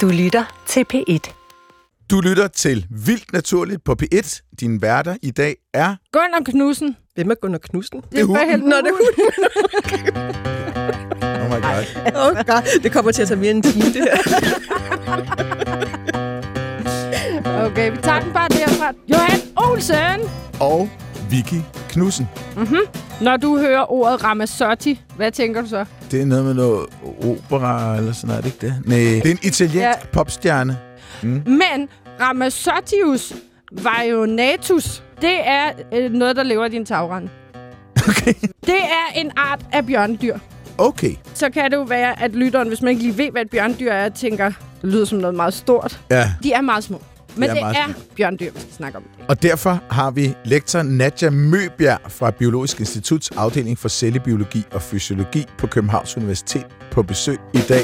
Du lytter til P1. Du lytter til Vildt Naturligt på P1. Din værter i dag er... Gunnar Knudsen. Hvem er Gunnar Knudsen? Det er hunden. Nå, det er Oh my god. Åh, oh, God. Det kommer til at tage mere end en time, det her. Okay, vi tager den bare derfra. Johan Olsen. Og Vicky Knudsen. Når du hører ordet Ramazzotti, hvad tænker du så? Det er noget med noget opera eller sådan noget, er det ikke det? Nej, det er en italiensk Ja. popstjerne. Men Ramazottius Vionatus, det er øh, noget, der lever i din tagrende. Okay. Det er en art af bjørndyr. Okay. Så kan det jo være, at lytteren, hvis man ikke lige ved, hvad et bjørndyr er, tænker, det lyder som noget meget stort. Ja, De er meget små. Men er det er små. bjørndyr, vi skal snakke om. og derfor har vi lektor Nadja Møbjerg fra Biologisk Instituts afdeling for cellebiologi og fysiologi på Københavns Universitet på besøg i dag.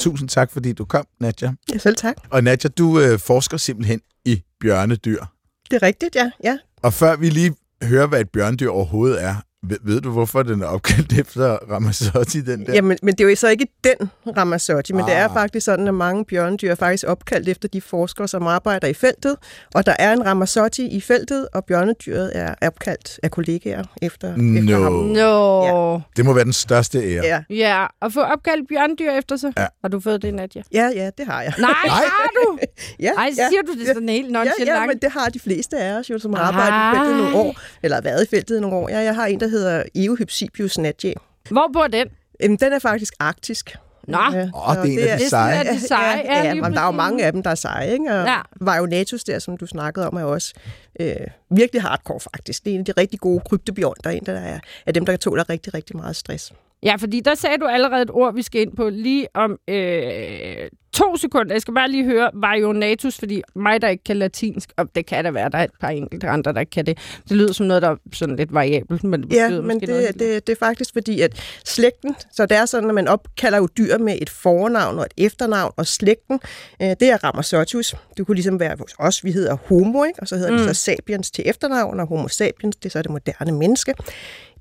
Tusind tak, fordi du kom, Nadja. Ja, selv tak. Og Nadja, du øh, forsker simpelthen i bjørnedyr. Det er rigtigt, ja. ja. Og før vi lige hører, hvad et bjørndyr overhovedet er, ved, ved du, hvorfor den er opkaldt efter Ramazzotti, den der? Jamen, men det er jo så ikke den Ramazzotti, men ah. det er Ah. faktisk sådan, at mange bjørnedyr er faktisk opkaldt efter de forskere, som arbejder i feltet. Og der er en Ramazzotti i feltet, og bjørnedyret er opkaldt af kollegaer efter, efter ham. No. Nå. Det må være den største ære. Ja. Ja, og få opkaldt bjørndyr efter sig. Ja. Har du fået det, Nadia? ja, ja, det har jeg. Nej, har du? Ja, Ej, ja. siger du det sådan helt Ja, nonchalant? ja, men det har de fleste af os jo, som har arbejdet i feltet i nogle år, eller har været i feltet i nogle år. Ja, jeg har en, der hedder Eohypsibius natje. Hvor bor den? Jamen, den er faktisk arktisk. Nå. Ja, så det er en af de Det seje. er de seje. Ja, ja, lige men der er jo mange af dem, der er seje, ikke? Og Ja. ja. Vionatus der, som du snakkede om, er også øh, virkelig hardcore faktisk. Det er en af de rigtig gode krybdebjørn, der er en, der er, er dem, der tåler rigtig, rigtig meget stress. Ja, fordi der sagde du allerede et ord, vi skal ind på lige om øh, to sekunder. Jeg skal bare lige høre Varionatus, fordi mig, der ikke kan latinsk, og det kan der være, der er et par enkelte andre, der kan det. Det lyder som noget, der er sådan lidt variabelt, men det Ja, men måske noget det, det, det er faktisk fordi, at slægten, så det er sådan, at man opkalder jo dyr med et fornavn og et efternavn, og slægten, øh, det er Ramazzotius. Det kunne ligesom være hos os, vi hedder Homo, ikke? og så hedder mm. det så Sapiens til efternavn, og Homo sapiens, det er så det moderne menneske.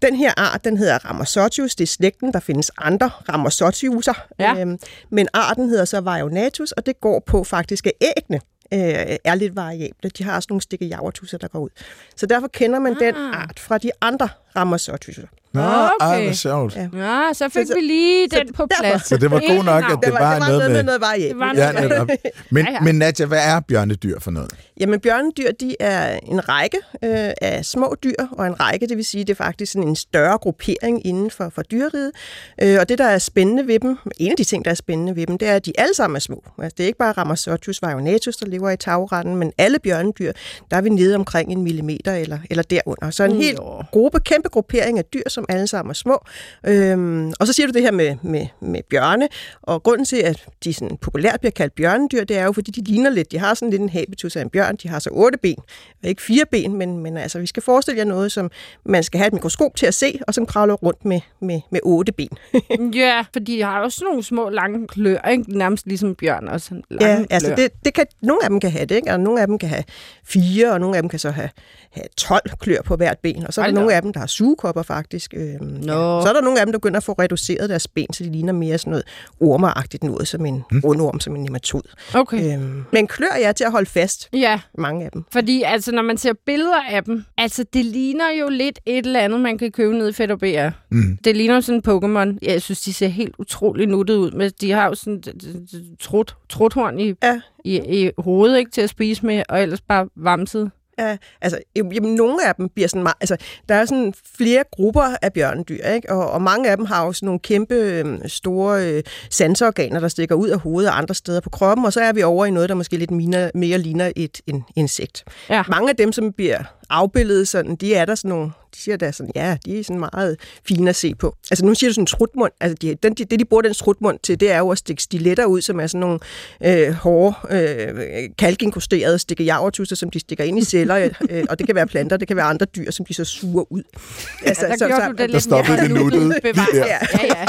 Den her art, den hedder Ramazzotius, det er slægten, der findes andre Ramazzotiuser, Ja. øhm, men arten hedder så Varionatus, og det går på faktisk, at æggene øh, er lidt variable. De har også nogle stikke javertusser, der går ud. Så derfor kender man ah. den art fra de andre Ramazzotiuser. Nå, Okay. ej, hvor sjovt. Ja. Ja, så fik Så- vi lige så den på derfor- plads. Så det var god nok, at det var, var det var noget med med... noget variabelt. Det var Ja, noget- netop. Men, Ja, ja. men Nadja, hvad er bjørnedyr for noget? Jamen, bjørnedyr, de er en række øh, af små dyr, og en række, det vil sige, det er faktisk sådan en større gruppering inden for, for dyreriget. Øh, og det, der er spændende ved dem, en af de ting, der er spændende ved dem, det er, at de alle sammen er små. Altså, det er ikke bare Ramazzotius varionatus, der lever i tagretten, men alle bjørnedyr, der er vi nede omkring en millimeter eller, eller derunder. Så en helt gruppe, kæmpe gruppering af dyr, som alle sammen er små. Øhm, og så siger du det her med, med, med bjørne, og grunden til, at de sådan populært bliver kaldt bjørnedyr, det er jo, fordi de ligner lidt. De har sådan lidt en habitus af en bjørn. De har så otte ben, og ikke fire ben, men, men altså, vi skal forestille jer noget, som man skal have et mikroskop til at se, og som kravler rundt med, med, med otte ben. Ja, for de har også nogle små lange klør, ikke? Nærmest ligesom bjørn også. Lange Ja, altså det, det kan, nogle af dem kan have det, ikke? og nogle af dem kan have fire, og nogle af dem kan så have, have 12 klør på hvert ben, og så er Hold der nogle af dem, der har sugekopper faktisk. Øhm, Nå. Så er der nogle af dem, der begynder at få reduceret deres ben, så de ligner mere sådan noget ormeragtigt noget, som en Hmm. rundorm, som en nematod. Okay. Øhm, men klør er til at holde fast, Ja, mange af dem. fordi altså, når man ser billeder af dem, altså, det ligner jo lidt et eller andet, man kan købe nede i Fedt og BR. Mm. Det ligner jo sådan en Pokémon. Jeg synes, de ser helt utrolig nuttet ud. Men de har jo sådan trut, truthorn i, Ja. i, i hovedet ikke, til at spise med, og ellers bare vamset. Ja, altså, jamen, nogle af dem bliver sådan meget, altså, der er sådan flere grupper af bjørnedyr, ikke? Og, og mange af dem har jo sådan nogle kæmpe øh, store øh, sanseorganer, der stikker ud af hovedet og andre steder på kroppen, og så er vi over i noget, der måske lidt mere, mere ligner et en, insekt. Ja. Mange af dem, som bliver afbildet sådan, de er der sådan nogle, de siger der sådan, ja, de er sådan meget fine at se på. Altså nu siger du sådan en strutmund, altså de, den, de, det de bruger den strutmund til, det er jo at stikke stiletter ud, som er sådan nogle øh, hårde, øh, kalkinkosterede stikkejavertusser, som de stikker ind i celler, øh, og det kan være planter, det kan være andre dyr, som de så suger ud. Altså, Ja, der gjorde du det lidt stoppede mere det bevaret. Ja. Ja, ja.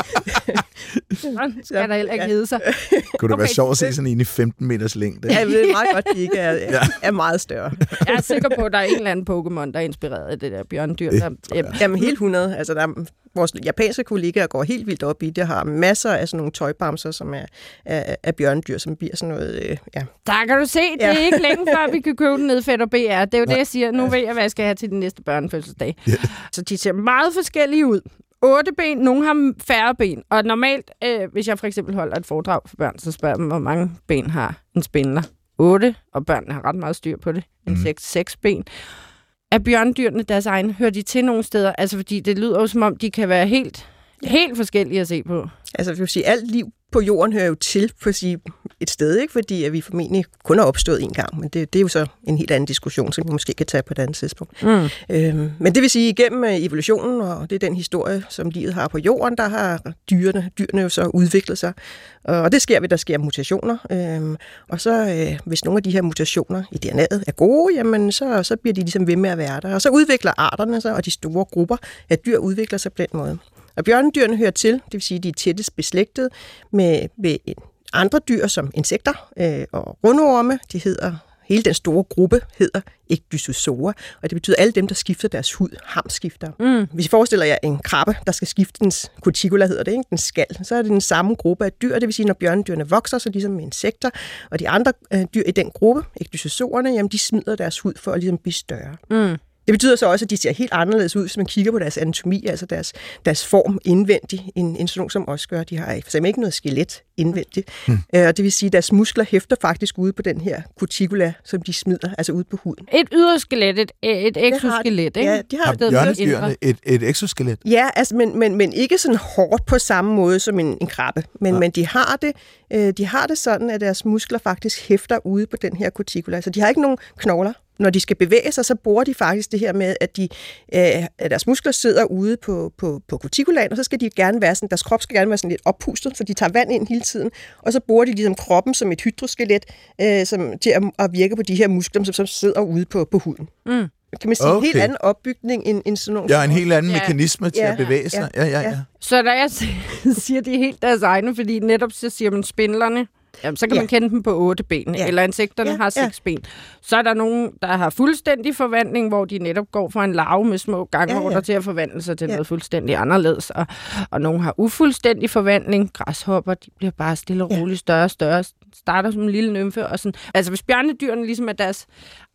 Sådan skal der heller ikke hedde sig. Kunne det være Okay, sjovt at se sådan en i 15 meters længde? Ja, jeg ved meget godt, at de ikke er, er, er meget større. Jeg er sikker på, at der er en eller anden Pokémon, der er inspireret af det der bjørndyr. Det Der, ja, Jamen helt 100. Altså, der er, vores japanske kollegaer går helt vildt op i det, har masser af sådan nogle tøjbamser, som er af, af bjørndyr, som bliver sådan noget, øh, ja. der kan du se, det er Ja. ikke længe før, vi kan købe den ned i Fætter BR. Det er jo det, jeg siger. Nu ved jeg, hvad jeg skal have til den næste børnefødselsdag. Ja. Så de ser meget forskellige ud. Otte ben, nogle har færre ben. Og normalt, øh, hvis jeg for eksempel holder et foredrag for børn, så spørger jeg dem, hvor mange ben har en spindler. Otte, og børnene har ret meget styr på det. En Mhm. seks, seks ben. Er bjørndyrene deres egen? Hører de til nogle steder? Altså, fordi det lyder jo som om, de kan være helt, helt forskellige at se på. Altså, jeg vil sige, alt liv på jorden hører jo til på at sige, et sted, ikke? fordi at vi formentlig kun har opstået en gang, men det, det er jo så en helt anden diskussion, som vi måske kan tage på et andet tidspunkt. Mm. Øhm, men det vil sige, igennem øh, evolutionen, og det er den historie, som livet har på jorden, der har dyrene, dyrene jo så udviklet sig. Og det sker ved, at der sker mutationer. Øhm, og så, øh, hvis nogle af de her mutationer i DNA'et er gode, jamen så, så bliver de ligesom ved med at være der. Og så udvikler arterne sig, og de store grupper af dyr udvikler sig på den måde. Og bjørnedyrene hører til, det vil sige, at de er tættest beslægtet med, med andre dyr som insekter øh, og rundorme. De hedder Hele den store gruppe hedder Ecdysozoa, og det betyder alle dem, der skifter deres hud, hamskifter. Mm. Hvis I forestiller jer en krabbe, der skal skifte dens cuticula, hedder det, ikke? den skal, så er det den samme gruppe af dyr. Det vil sige, når bjørnedyrene vokser, så ligesom med insekter, og de andre øh, dyr i den gruppe, Ecdysozoerne, jamen de smider deres hud for at ligesom blive større. Mm. Det betyder så også, at de ser helt anderledes ud, hvis man kigger på deres anatomi, altså deres, deres form indvendigt, end, end sådan nogle som os gør. De har for eksempel ikke noget skelet indvendigt. Hmm. Øh, og det vil sige, at deres muskler hæfter faktisk ude på den her cuticula, som de smider, altså ude på huden. Et yderskelet, et, et exoskelet, ikke? Ja, de har Har stedet bjørnedyrene et, et exoskelet? Ja, altså, men, men, men ikke sådan hårdt på samme måde som en, en krabbe. Men, Nej. men de, har det, øh, de har det sådan, at deres muskler faktisk hæfter ude på den her cuticula. Så de har ikke nogen knogler. Når de skal bevæge sig, så bruger de faktisk det her med, at, de, øh, at deres muskler sidder ude på, på, på cuticulaen, og så skal de gerne være sådan, deres krop skal gerne være sådan lidt oppustet, så de tager vand ind hele tiden, og så bruger de ligesom kroppen som et hydroskelet øh, som, til at, at virke på de her muskler, som, som sidder ude på, på huden. Mm. Kan man sige, en helt Okay. anden opbygning end, end sådan nogle... Ja, en helt anden Ja. mekanisme til Ja. at bevæge sig. Ja, ja, ja. Ja. Så når jeg siger, de er helt deres egne, fordi netop så siger man spindlerne, jamen, så kan Ja. man kende dem på otte ben, Ja. eller insekterne Ja, har ja. seks ben. Så er der nogen, der har fuldstændig forvandling, hvor de netop går fra en larve med små gangvorter Ja, ja. til at forvandle sig til Ja. noget fuldstændig anderledes. Og, og nogen har ufuldstændig forvandling. Græshopper, de bliver bare stille og Ja. roligt større og større, starter som en lille nymfe. Og sådan. Altså hvis bjørnedyrene ligesom er deres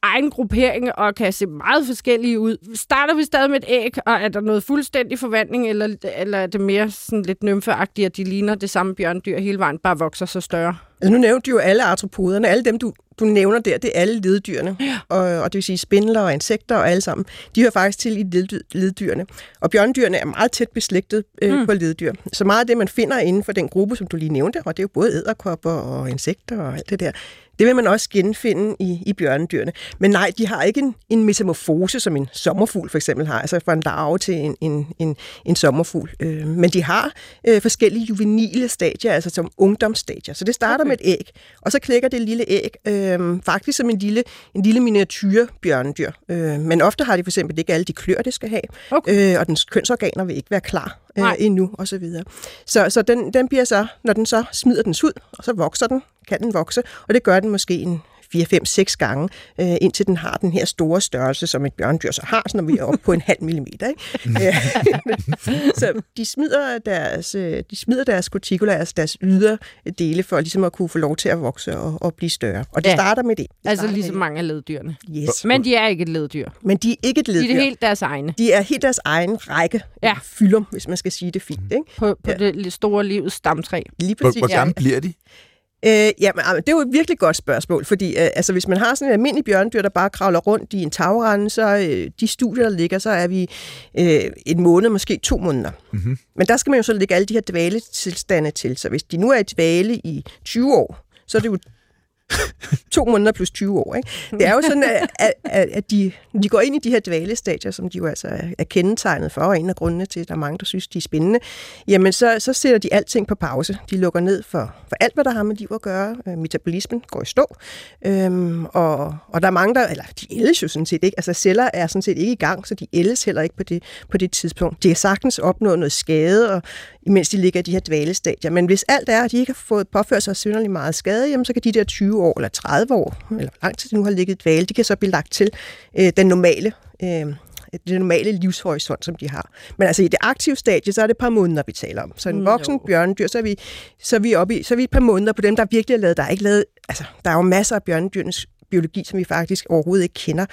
egen gruppering og kan se meget forskellige ud. Starter vi stadig med et æg, og er der noget fuldstændig forvandling, eller, eller er det mere sådan lidt nymfeagtigt, at de ligner det samme bjørndyr hele vejen, bare vokser så større? Altså nu nævnte du jo alle artropoderne. Alle dem, du, du nævner der, det er alle leddyrene. Ja. Og, og det vil sige spindler og insekter og alle sammen. De hører faktisk til i led- leddyrene. Og bjørndyrene er meget tæt beslægtet øh, mm. på leddyr. Så meget af det, man finder inden for den gruppe, som du lige nævnte, og det er jo både æderkopper og insekter og alt det der, det vil man også genfinde i, i bjørnedyrene. Men nej, de har ikke en, en metamorfose, som en sommerfugl for eksempel har, altså fra en larve til en, en, en, en sommerfugl. Øh, men de har øh, forskellige juvenile stadier, altså som ungdomsstadier. Så det starter Okay. med et æg, og så klækker det lille æg, øh, faktisk som en lille, en lille miniatyre bjørnedyr. Øh, men ofte har de for eksempel ikke alle de klør, det skal have, Okay. øh, og dens kønsorganer vil ikke være klar øh, Nej. endnu, og så videre. Så, så den, den bliver så, når den så smider dens hud, og så vokser den, kan den vokse, og det gør den måske en 4, 5, 6 gange, øh, indtil den har den her store størrelse, som et bjørndyr så har, så når vi er oppe på en halv millimeter. Ikke? Øh, så de smider deres, øh, de smider deres cuticula, altså deres yderdele, for ligesom at kunne få lov til at vokse og, og blive større. Og det Ja. starter med det. det Altså ligesom mange af leddyrene. Yes. Men de er ikke et leddyr. Men de er ikke et De leddyr. er det helt deres egne. De er helt deres egen række Ja. fylder, hvis man skal sige det fint. Ikke? På, på Ja. det store livets stamtræ. Lige Hvor, præcis. hvor gamle bliver de? Øh, ja, men, ah, det er jo et virkelig godt spørgsmål, fordi øh, altså, hvis man har sådan en almindelig bjørndyr, der bare kravler rundt i en tagrende, så øh, de studier, der ligger, så er vi øh, en måned, måske to måneder. Mm-hmm. Men der skal man jo så lægge alle de her dvaletilstande til. Så hvis de nu er i dvale i 20 år, så er det jo to måneder plus 20 år. Ikke? Det er jo sådan, at, at, at de, de går ind i de her dvalestadier, som de jo altså er, kendetegnet for, og en af grundene til, at der er mange, der synes, de er spændende, jamen så, så sætter de alting på pause. De lukker ned for, for alt, hvad der har med liv at gøre. Øh, metabolismen går i stå. Øhm, og, og der er mange, der, eller de ældes jo sådan set ikke. Altså celler er sådan set ikke i gang, så de ældes heller ikke på det, på det tidspunkt. De kan sagtens opnå noget skade, og, imens de ligger i de her dvalestadier. Men hvis alt er, at de ikke har fået påført sig synderligt meget skade, jamen, så kan de der 20 år eller 30 år, eller hvor lang tid det nu har ligget i dvale, de kan så blive lagt til øh, den normale øh, det normale livshorisont, som de har. Men altså i det aktive stadie, så er det et par måneder, vi taler om. Så en voksen no. bjørnedyr, så er, vi, så er vi oppe i, så er vi et par måneder på dem, der virkelig er lavet. Der er ikke lavet, altså der er jo masser af bjørnedyrenes biologi, som vi faktisk overhovedet ikke kender.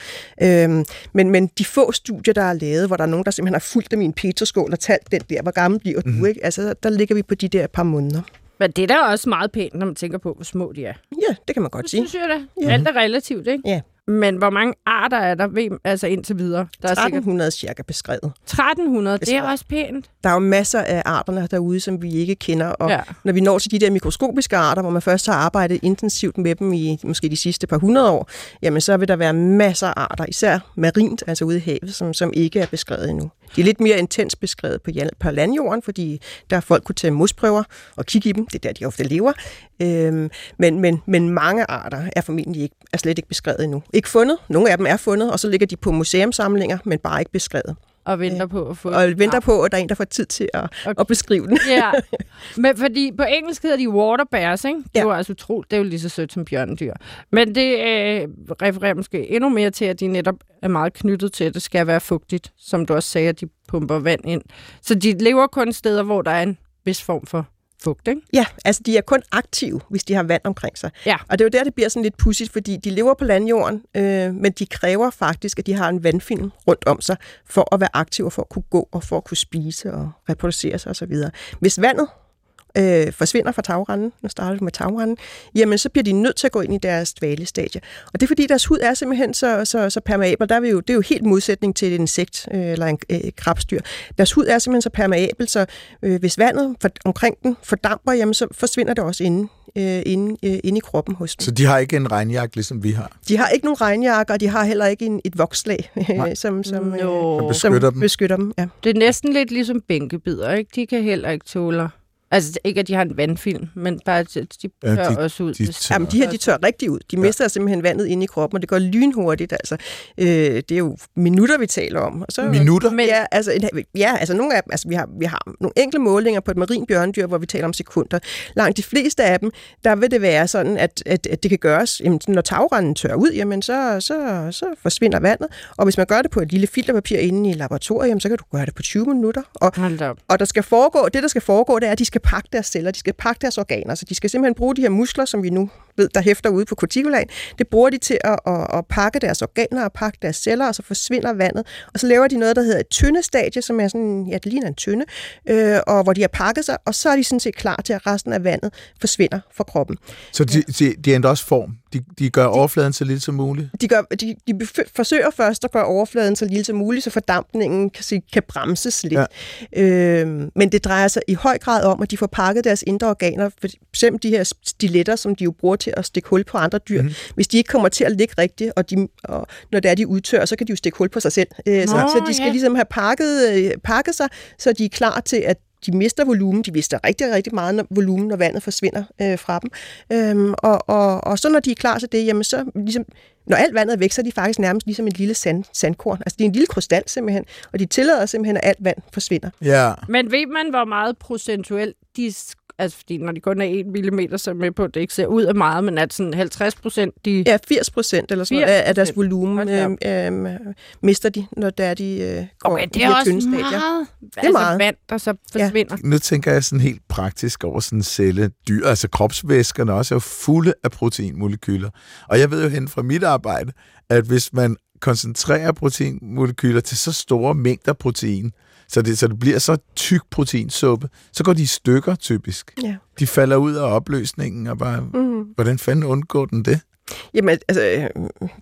Øhm, men, men de få studier, der er lavet, hvor der er nogen, der simpelthen har fulgt dem i en petroskål og talt den der, hvor gammel bliver du, mm. ikke? Altså, der ligger vi på de der par måneder. Men det er da også meget pænt, når man tænker på, hvor små de er. Ja, det kan man godt Det sige. synes jeg da. Ja. Alt er relativt, ikke? Ja. Men hvor mange arter er der ved, altså indtil videre? Der er sikkert 1300 cirka beskrevet. 1300, det er også pænt. Der er jo masser af arterne derude, som vi ikke kender, og ja. når vi når til de der mikroskopiske arter, hvor man først har arbejdet intensivt med dem i måske de sidste par hundrede år, jamen så vil der være masser af arter, især marint, altså ude i havet, som, som ikke er beskrevet endnu. De er lidt mere intens beskrevet på, på landjorden, fordi der folk kunne tage mosprøver og kigge i dem. Det er der, de ofte lever. Øhm, men, men, men mange arter er formentlig ikke, er slet ikke beskrevet endnu. Ikke fundet. Nogle af dem er fundet, og så ligger de på museumsamlinger, men bare ikke beskrevet. Og venter på at få... Og venter på, at der er en, der får tid til at, Okay. at beskrive den. Ja, men fordi på engelsk hedder de water bears, ikke? Det er Ja. jo altså utroligt, det er jo lige så sødt som bjørnedyr. Men det øh, refererer måske endnu mere til, at de netop er meget knyttet til, at det skal være fugtigt, som du også sagde, at de pumper vand ind. Så de lever kun steder, hvor der er en vis form for fugt, ikke? Ja, altså de er kun aktive, hvis de har vand omkring sig. Ja. Og det er jo der, det bliver sådan lidt pudsigt, fordi de lever på landjorden, øh, men de kræver faktisk, at de har en vandfilm rundt om sig, for at være aktive, og for at kunne gå, og for at kunne spise og reproducere sig osv. Hvis vandet øh, forsvinder fra tagranden, nu starter vi med tagranden, jamen så bliver de nødt til at gå ind i deres dvalestadie. Og det er fordi, deres hud er simpelthen så, så, så permeabel. Der er vi jo, det er jo helt modsætning til et insekt øh, eller en øh, krabstyr. Deres hud er simpelthen så permeabel, så øh, hvis vandet for, omkring den fordamper, jamen så forsvinder det også inde, øh, inde, øh, inde i kroppen hos dem. Så de har ikke en regnjakke, ligesom vi har. De har ikke nogen regnjakker, og de har heller ikke en, et vokslag, som, som, øh, Som beskytter som dem. beskytter dem. Ja. det er næsten lidt ligesom bænkebider, ikke? De kan heller ikke tåle... Altså ikke, at de har en vandfilm, men bare, at de Ja, tør de- også ud. de tør. Jamen, de her, de tør rigtig ud. De mister simpelthen vandet inde i kroppen, og det går lynhurtigt. Altså. Øh, det er jo minutter, vi taler om. Og så, Minutter? Men- Ja, altså, en- ja, altså, nogle af dem, altså vi, har, vi har nogle enkle målinger på et marin bjørndyr, hvor vi taler om sekunder. Langt de fleste af dem, der vil det være sådan, at, at, at det kan gøres, jamen, når tagrenden tør ud, jamen, så, så, så forsvinder vandet. Og hvis man gør det på et lille filterpapir inde i laboratoriet, jamen, så kan du gøre det på 20 minutter. Og Hold da op. og der skal foregå, det, der skal foregå, det er, at de skal pakke deres celler, de skal pakke deres organer. Så de skal simpelthen bruge de her muskler, som vi nu ved, der hæfter ude på corticulaen. Det bruger de til at, at, at pakke deres organer og pakke deres celler, og så forsvinder vandet. Og så laver de noget, der hedder et tyndestadie, som er sådan, ja, det ligner en tynde, øh, og hvor de har pakket sig, og så er de sådan set klar til, at resten af vandet forsvinder fra kroppen. Så de, de, de ændrer også form. De, de gør overfladen så lille som muligt. De, gør, de, de forsøger først at gøre overfladen så lille som muligt, så fordampningen kan, sige, kan bremses lidt. Ja. Øhm, men det drejer sig i høj grad om, at de får pakket deres indre organer, for eksempel de her stiletter, som de jo bruger til at stikke hul på andre dyr. Mm. Hvis de ikke kommer til at ligge rigtigt, og, de, og når det er, de udtør, så kan de jo stikke hul på sig selv. Øh, så, Nå, så de skal ja. ligesom have pakket, øh, pakket sig, så de er klar til at de mister volumen, de mister rigtig, rigtig meget når- volumen, når vandet forsvinder øh, fra dem. Øhm, og, og, og så når de er klar til det, jamen så ligesom, når alt vandet er væk, så er de faktisk nærmest ligesom et lille sand, sandkorn. Altså det er en lille krystal simpelthen, og de tillader simpelthen, at alt vand forsvinder. Ja. Men ved man, hvor meget procentuelt de... Altså, fordi når de kun er 1 mm, så er jeg med på, at det ikke ser ud af meget, men at sådan 50 procent, de... Ja, 80 procent eller sådan noget af, af deres 80%. volumen øhm, øhm, mister de, når der er de øh, går Okay, det de er her også tynde meget. stadier. altså meget. vand, der så forsvinder. Nu tænker jeg sådan helt praktisk over sådan en celle. Dyr, altså kropsvæskerne også er fulde af proteinmolekyler. Og jeg ved jo hen fra mit arbejde, at hvis man koncentrerer proteinmolekyler til så store mængder protein, så det, så det bliver så tyk proteinsuppe, så går de i stykker typisk. Ja. De falder ud af opløsningen, og bare, Mm. hvordan fanden undgår den det? Jamen, altså,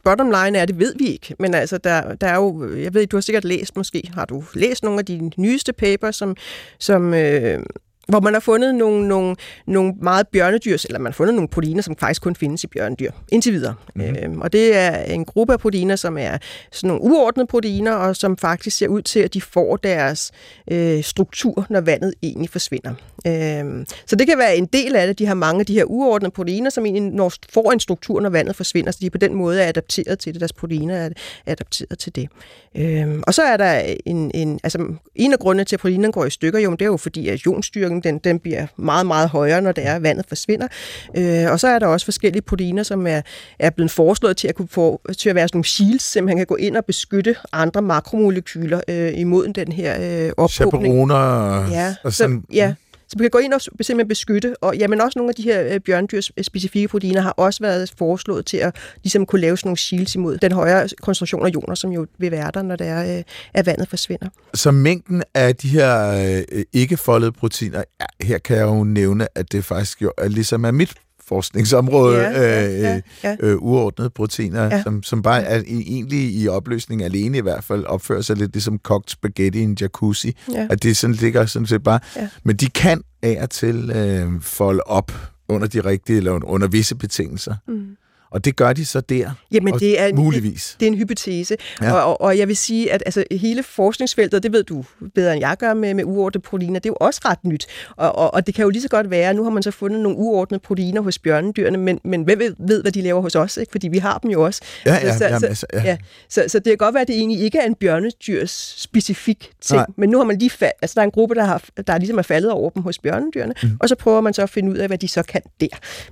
bottom line er, det ved vi ikke. Men altså, der, der er jo, jeg ved, du har sikkert læst måske, har du læst nogle af de nyeste papers, som, som øh, hvor man har fundet nogle, nogle, nogle meget bjørnedyrs, eller man har fundet nogle proteiner, som faktisk kun findes i bjørnedyr, indtil videre. Mm-hmm. Øhm, og det er en gruppe af proteiner, som er sådan nogle uordnede proteiner, og som faktisk ser ud til, at de får deres øh, struktur, når vandet egentlig forsvinder. Øhm, så det kan være en del af det. De har mange af de her uordnede proteiner, som egentlig når, får en struktur, når vandet forsvinder, så de på den måde er adapteret til det. Deres proteiner er adapteret til det. Øhm, og så er der en, en, altså en af grundene til, at proteinerne går i stykker, jo, det er jo fordi, at ionstyrken koncentrationen den, den bliver meget, meget højere, når det er, at vandet forsvinder. Øh, og så er der også forskellige proteiner, som er, er blevet foreslået til at, kunne få, til at være sådan nogle shields, som han kan gå ind og beskytte andre makromolekyler øh, imod den her øh, ophobning. Chaperoner Ja, og sådan. så, ja, så vi kan gå ind og simpelthen beskytte, og jamen også nogle af de her øh, bjørndyrs øh, specifikke proteiner har også været foreslået til at ligesom kunne lave sådan nogle shields imod den højere koncentration af ioner, som jo vil være der, når det er, øh, at vandet forsvinder. Så mængden af de her øh, ikke-foldede proteiner, ja, her kan jeg jo nævne, at det faktisk jo er ligesom er mit forskningsområde, Ja, øh, ja, ja. Øh, uordnede proteiner, ja. Som, som bare er egentlig i opløsning alene i hvert fald, opfører sig lidt ligesom kogt spaghetti i en jacuzzi. Ja. At det sådan ligger sådan set bare. Ja. Men de kan af og til øh, folde op under de rigtige, eller under visse betingelser. Mm. Og det gør de så der, Jamen, det er en, muligvis. Det er en hypotese, Ja. og, og, og jeg vil sige, at altså, hele forskningsfeltet, det ved du bedre end jeg gør med, med uordnede proteiner, det er jo også ret nyt. Og, og, og det kan jo lige så godt være, nu har man så fundet nogle uordnede proteiner hos bjørnedyrene, men, men hvem ved, ved, hvad de laver hos os? Ikke? Fordi vi har dem jo også. Ja, ja, så, jamen, så, altså, ja. ja. Så, så det kan godt være, at det egentlig ikke er en bjørnedyrs specifik ting, Nej. men nu har man lige fa- altså, der er en gruppe, der, har, der ligesom er faldet over dem hos bjørnedyrene, mm. og så prøver man så at finde ud af, hvad de så kan der.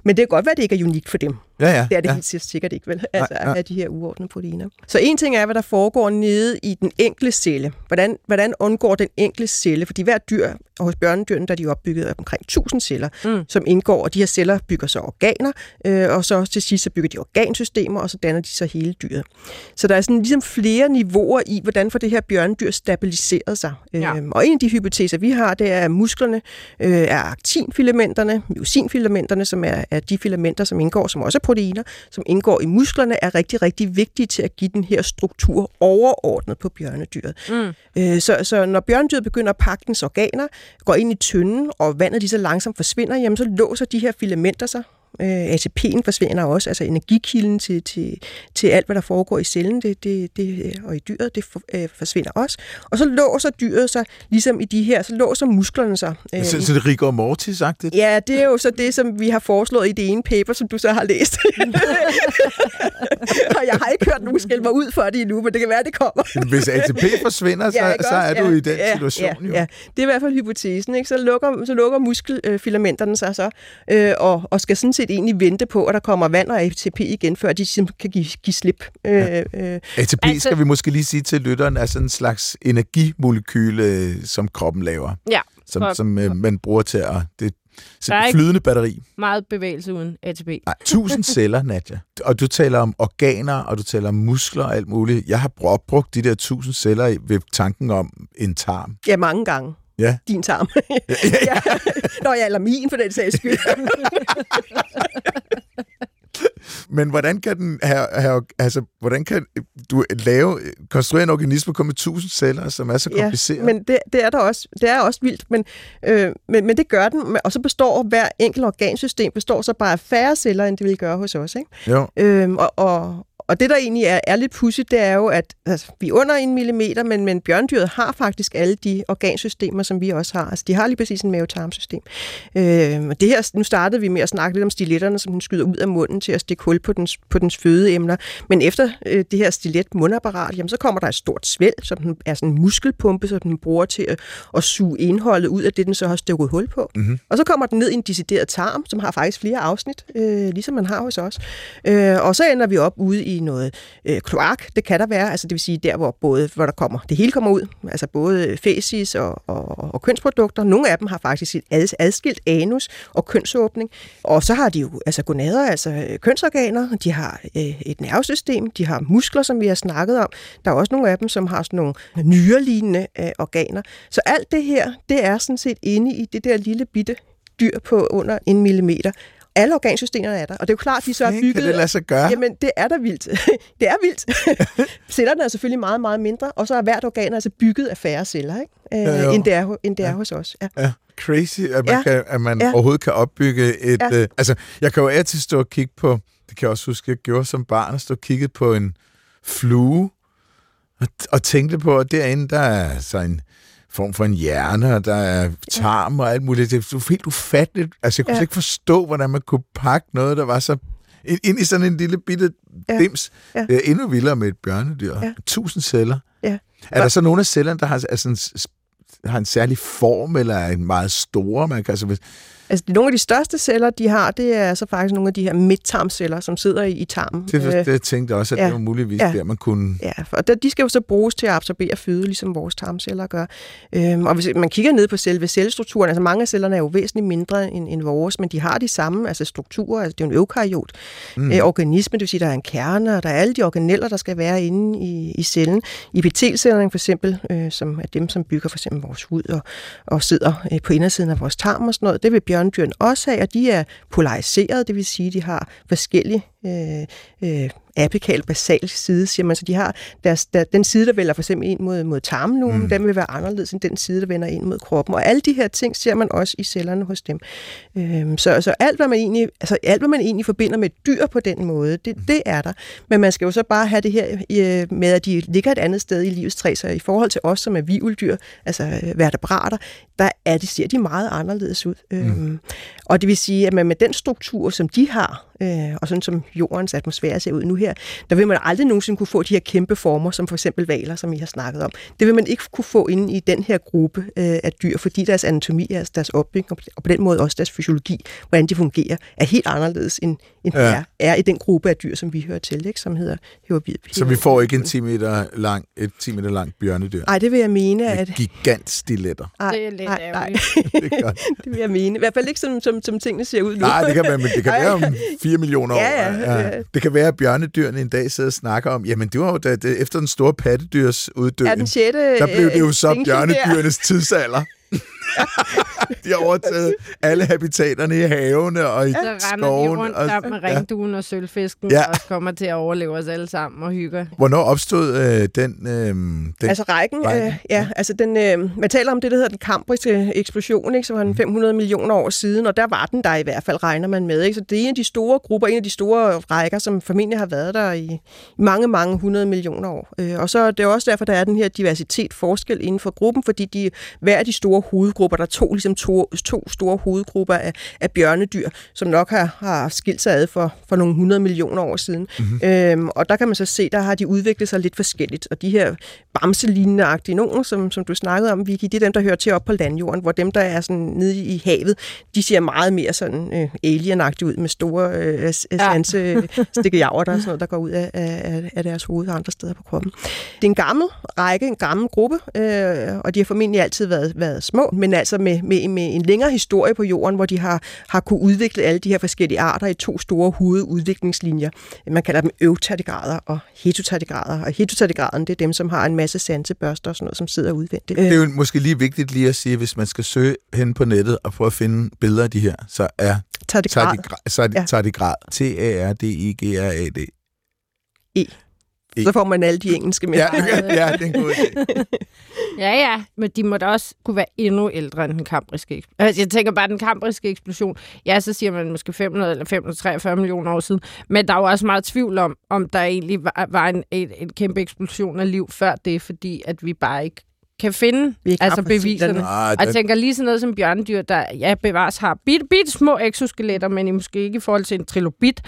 Men det kan godt være, at det ikke er unikt for dem. Ja, ja. Det er det ja. helt sikkert ikke, vel? Altså, nej. af de her uordnede proteiner. Så en ting er, hvad der foregår nede i den enkelte celle. Hvordan, hvordan undgår den enkelte celle? Fordi hver dyr, og hos børnedyrene, der er de opbygget af omkring 1000 celler, mm. som indgår, og de her celler bygger så organer, øh, og så til sidst så bygger de organsystemer, og så danner de så hele dyret. Så der er sådan ligesom flere niveauer i, hvordan får det her bjørnedyr stabiliseret sig. Ja. Øhm, og en af de hypoteser, vi har, det er, at musklerne øh, er aktinfilamenterne, myosinfilamenterne, som er, er de filamenter, som indgår, som også er proteiner, som indgår i musklerne, er rigtig, rigtig vigtige til at give den her struktur overordnet på bjørnedyret. Mm. Øh, så, så når bjørnedyret begynder at pakke dens organer, går ind i tynden, og vandet lige så langsomt forsvinder, jamen så låser de her filamenter sig. Øh, ATP'en forsvinder også, altså energikilden til, til, til alt, hvad der foregår i cellen det, det, det, og i dyret, det for, øh, forsvinder også. Og så låser dyret sig, ligesom i de her, så låser musklerne sig. Øh, Så, så det er rigor mortis sagt det? Ja, det er jo så det, som vi har foreslået i det ene paper, som du så har læst. og jeg har ikke hørt nogen skælde mig ud for det endnu, men det kan være, det kommer. Hvis ATP forsvinder, så, ikke så også? er du i den ja, situation ja, jo. Ja, det er i hvert fald hypotesen. Ikke? Så lukker, så lukker muskelfilamenterne sig så, øh, og, og skal sådan set egentlig vente på, at der kommer vand og ATP igen, før de kan give, give slip. Øh, Ja. øh, ATP, Altså- skal vi måske lige sige til lytteren, er sådan en slags energimolekyle, øh, som kroppen laver, Ja, som, For- som øh, man bruger til at... Det, så Der er ikke- flydende batteri. meget bevægelse uden ATP. Nej, tusind celler, Nadja. Og du taler om organer, og du taler om muskler og alt muligt. Jeg har br- brugt de der tusind celler i- ved tanken om en tarm. ja, mange gange. Ja. Din tarm. ja. Nå, ja, eller min for den sags skyld. Men hvordan kan den have, have, altså, hvordan kan du lave, konstruere en organisme kun med tusind celler, som er så kompliceret? Ja, men det, det er der også. Det er også vildt, men, øh, men, men det gør den. Og så består hver enkelt organsystem består så bare af færre celler, end det ville gøre hos os. Ikke? Jo. Øhm, og, og, og det, der egentlig er, er lidt pudsigt, det er jo, at altså, vi er under en millimeter, men, men bjørndyret har faktisk alle de organsystemer, som vi også har. Altså, de har lige præcis en mavetarmsystem. Øhm, og det her, nu startede vi med at snakke lidt om stiletterne, som den skyder ud af munden til at stikke hul på dens, på dens fødeemner. Men efter øh, det her stilet mundapparat, jamen, så kommer der et stort svælg, som den er sådan en muskelpumpe, som den bruger til at, at suge indholdet ud af det, den så har stukket hul på. Mm-hmm. Og så kommer den ned i en decideret tarm, som har faktisk flere afsnit, øh, ligesom man har hos os. Øh, og så ender vi op ude i noget øh, kloak, det kan der være, altså det vil sige der, hvor både hvor der kommer, det hele kommer ud, altså både fæsis og, og, og kønsprodukter. Nogle af dem har faktisk et ad, adskilt anus og kønsåbning. Og så har de jo altså gonader, altså øh, kønsorganer, de har øh, et nervesystem, de har muskler, som vi har snakket om. Der er også nogle af dem, som har sådan nogle nyrelignende øh, organer. Så alt det her, det er sådan set inde i det der lille bitte dyr på under en millimeter. Alle organsystemerne er der, og det er jo klart, de så er Kan bygget... det lade sig gøre? Jamen, det er da vildt. det er vildt. Cellerne er selvfølgelig meget, meget mindre, og så er hvert organ altså bygget af færre celler, ikke? Øh, jo. end det er, end det er Ja. hos os. Ja. Ja, crazy, at man, Ja. kan, at man Ja. overhovedet kan opbygge et... Ja. Ja. Øh, altså, jeg kan jo altid stå og kigge på... Det kan jeg også huske, jeg gjorde som barn, at stå og kigge på en flue, og, og tænkte på, at derinde, der er så en form for en hjerne, og der er tarm og alt muligt. Det er helt ufatteligt. Altså, jeg kunne Ja. ikke forstå, hvordan man kunne pakke noget, der var så ind, i sådan en lille bitte Ja. dims. Ja. Det er endnu vildere med et bjørnedyr. Ja. Tusind celler. Ja. Er der så nogle af cellerne, der har altså en har en særlig form, eller er en meget store? Man kan, altså, hvis, Altså, nogle af de største celler, de har, det er så faktisk nogle af de her midttarmceller, som sidder i, i tarmen. det, Øh, det tænkte jeg også, at ja. det var muligvis Ja. der, man kunne... Ja, der- de skal jo så bruges til at absorbere føde, ligesom vores tarmceller gør. Øhm, og hvis man kigger ned på selve cellestrukturen, altså mange af cellerne er jo væsentligt mindre end, end vores, men de har de samme altså strukturer, altså det er jo en eukaryot mm. øh, organisme, det vil sige, der er en kerne, og der er alle de organeller, der skal være inde i, i cellen. Epitelcellerne for eksempel, øh, som er dem, som bygger for eksempel vores hud og, og sidder øh, på indersiden af vores tarm og sådan noget, det vil bjørndyrene også af, og de er polariseret, det vil sige, de har forskellige øh, øh, apikal basal side, siger man. Så de har deres, der, den side, der vælger for eksempel ind mod, mod tarmlumen, mm. den vil være anderledes end den side, der vender ind mod kroppen. Og alle de her ting ser man også i cellerne hos dem. Øhm, så, så alt, hvad man egentlig, altså alt, hvad man egentlig forbinder med dyr på den måde, det, det er der. Men man skal jo så bare have det her øh, med, at de ligger et andet sted i livets træ. Så i forhold til os, som er vivuldyr, altså øh, vertebrater, der er de, ser de meget anderledes ud. Mm. Øhm, og det vil sige, at man med den struktur, som de har, øh, og sådan som jordens atmosfære ser ud nu her, der vil man aldrig nogensinde kunne få de her kæmpe former, som for eksempel valer, som I har snakket om. Det vil man ikke kunne få inde i den her gruppe øh, af dyr, fordi deres anatomi, altså deres opbygning, og på den måde også deres fysiologi, hvordan de fungerer, er helt anderledes end, end Ja. ja. er, er i den gruppe af dyr, som vi hører til, ikke? som hedder herovid. Så vi får ikke en 10 meter lang, et 10 meter langt bjørnedyr. Nej, det vil jeg mene, at... Med gigantstiletter. Ej, Det er lidt nej, nej, ærgerligt. Det er godt. det vil jeg mene. I hvert fald ikke som, som, som tingene ser ud nu. Nej, det kan, være, men det kan Ej. være om 4 millioner år. Ja, ja, ja. Det kan være, at bjørnedyrene en dag sidder og snakker om, jamen det var jo da, det, efter den store pattedyrs uddøen, den sjette... der blev det jo øh, så bjørnedyrenes tidsalder. De har overtaget alle habitaterne i havene og i Så render de skoven. rundt Og, sammen med ja. ringduen og sølvfisken, Ja. ja. og kommer til at overleve os alle sammen og hygge. Hvornår opstod øh, den, øh, den... Altså rækken, Rækken, øh, ja, altså den, øh, man taler om det, der hedder den kambriske eksplosion, ikke, som var Mhm. den 500 millioner år siden, og der var den der i hvert fald, regner man med. Ikke? Så det er en af de store grupper, en af de store rækker, som formentlig har været der i, mange, mange hundrede millioner år. Øh, og så er det også derfor, der er den her diversitet forskel inden for gruppen, fordi de, hver af de store hovedgrupper, der er to, ligesom to, to store hovedgrupper af, af bjørnedyr, som nok har, har skilt sig ad for, for nogle hundrede millioner år siden. Mm-hmm. Øhm, og der kan man så se, der har de udviklet sig lidt forskelligt. Og de her bamselignende-agtige nogen, som, som du snakkede om, Vicky, det er dem, der hører til op på landjorden, hvor dem, der er sådan nede i havet, de ser meget mere sådan øh, alien ud med store øh, ja. sanse stikkejaver, der, er sådan noget, der går ud af, af, af deres hoved og andre steder på kroppen. Det er en gammel række, en gammel gruppe, øh, og de har formentlig altid været, været små, men altså med, med, med en længere historie på jorden, hvor de har, har kunne udvikle alle de her forskellige arter i to store hovedudviklingslinjer. Man kalder dem øvtardigrader og heterotardigrader, og heterotardigraderne, det er dem, som har en masse sansebørster og sådan noget, som sidder udvendigt. Det er jo måske lige vigtigt lige at sige, hvis man skal søge hen på nettet og prøve at finde billeder af de her, så er Tardigrad. tardigrad, det Ja. tardigrad. T-A-R-D-I-G-R-A-D. Så får man alle de engelske med. Ja, ja, det er en god idé. Ja, ja, men de må da også kunne være endnu ældre end den kambriske eksplosion. Altså, jeg tænker bare, den kambriske eksplosion, ja, så siger man måske 500 eller 543 millioner år siden, men der er jo også meget tvivl om, om der egentlig var, var en, en, en kæmpe eksplosion af liv før det, fordi at vi bare ikke kan finde Vi altså beviserne. Ah, Og jeg tænker lige sådan noget som bjørnedyr, der ja, bevares har bitte, bitte små exoskeletter, men i måske ikke i forhold til en trilobit,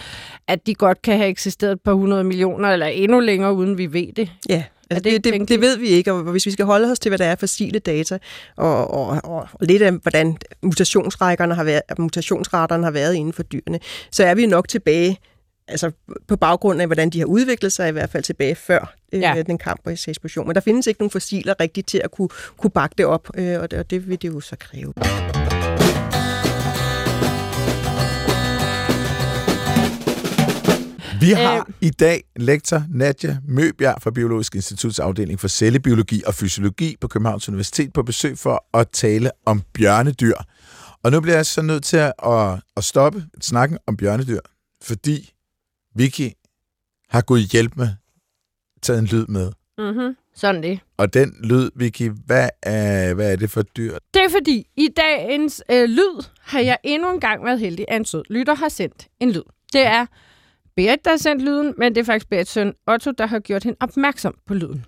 at de godt kan have eksisteret et par hundrede millioner eller endnu længere, uden vi ved det. Ja, altså det det, det, det, ved vi ikke, og hvis vi skal holde os til, hvad der er fossile data, og, og, og lidt af, hvordan mutationsrækkerne har været, mutationsraterne har været inden for dyrene, så er vi nok tilbage, altså på baggrund af, hvordan de har udviklet sig, i hvert fald tilbage før Ja. øh, den kambriske eksplosion. Men der findes ikke nogen fossiler rigtigt til at kunne, kunne bakke det op, øh, og, det, og det vil det jo så kræve. vi har Øh. i dag lektor Nadja Møbjerg fra Biologisk Instituts afdeling for cellebiologi og fysiologi på Københavns Universitet på besøg for at tale om bjørnedyr. Og nu bliver jeg så nødt til at, at, at stoppe snakken om bjørnedyr, fordi Vicky har gået hjælp med taget en lyd med. Mm-hmm. Sådan det. Og den lyd, Vicky, hvad er, hvad er det for dyr? Det er fordi, i dagens øh, lyd har jeg endnu en gang været heldig, at en sød lytter har sendt en lyd. Det er Berit, der har sendt lyden, men det er faktisk Berits søn Otto, der har gjort hende opmærksom på lyden.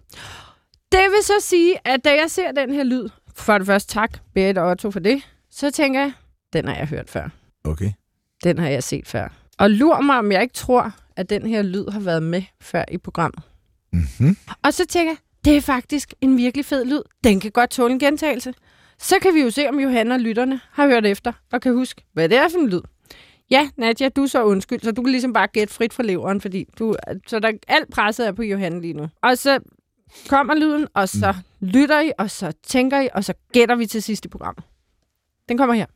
Det vil så sige, at da jeg ser den her lyd, for det første tak, Berit og Otto, for det, så tænker jeg, den har jeg hørt før. Okay. Den har jeg set før. Og lur mig, om jeg ikke tror, at den her lyd har været med før i programmet. Mm-hmm. Og så tænker jeg, det er faktisk en virkelig fed lyd. Den kan godt tåle en gentagelse. Så kan vi jo se, om Johanna og lytterne har hørt efter og kan huske, hvad det er for en lyd. Ja, Nadja, du er så undskyld, så du kan ligesom bare gætte frit fra leveren, fordi du, så der, alt presset er på Johanna lige nu. Og så kommer lyden, og så mm. lytter I, og så tænker I, og så gætter vi til sidst i programmet. Den kommer her.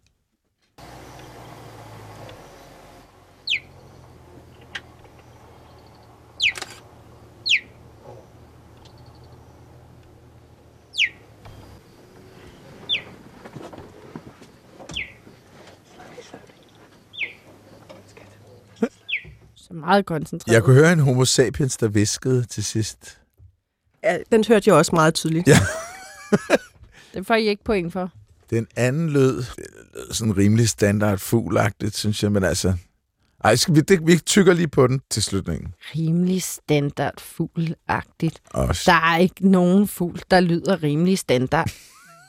Så meget koncentreret. Jeg kunne høre en homo sapiens, der viskede til sidst. Ja, den hørte jeg også meget tydeligt. Ja. Det får I ikke point for. Den anden lød sådan rimelig standard fuglagtigt, synes jeg, men altså... Ej, skal vi, det, vi tykker lige på den til slutningen. Rimelig standard fuglagtigt. Også. Der er ikke nogen fugl, der lyder rimelig standard.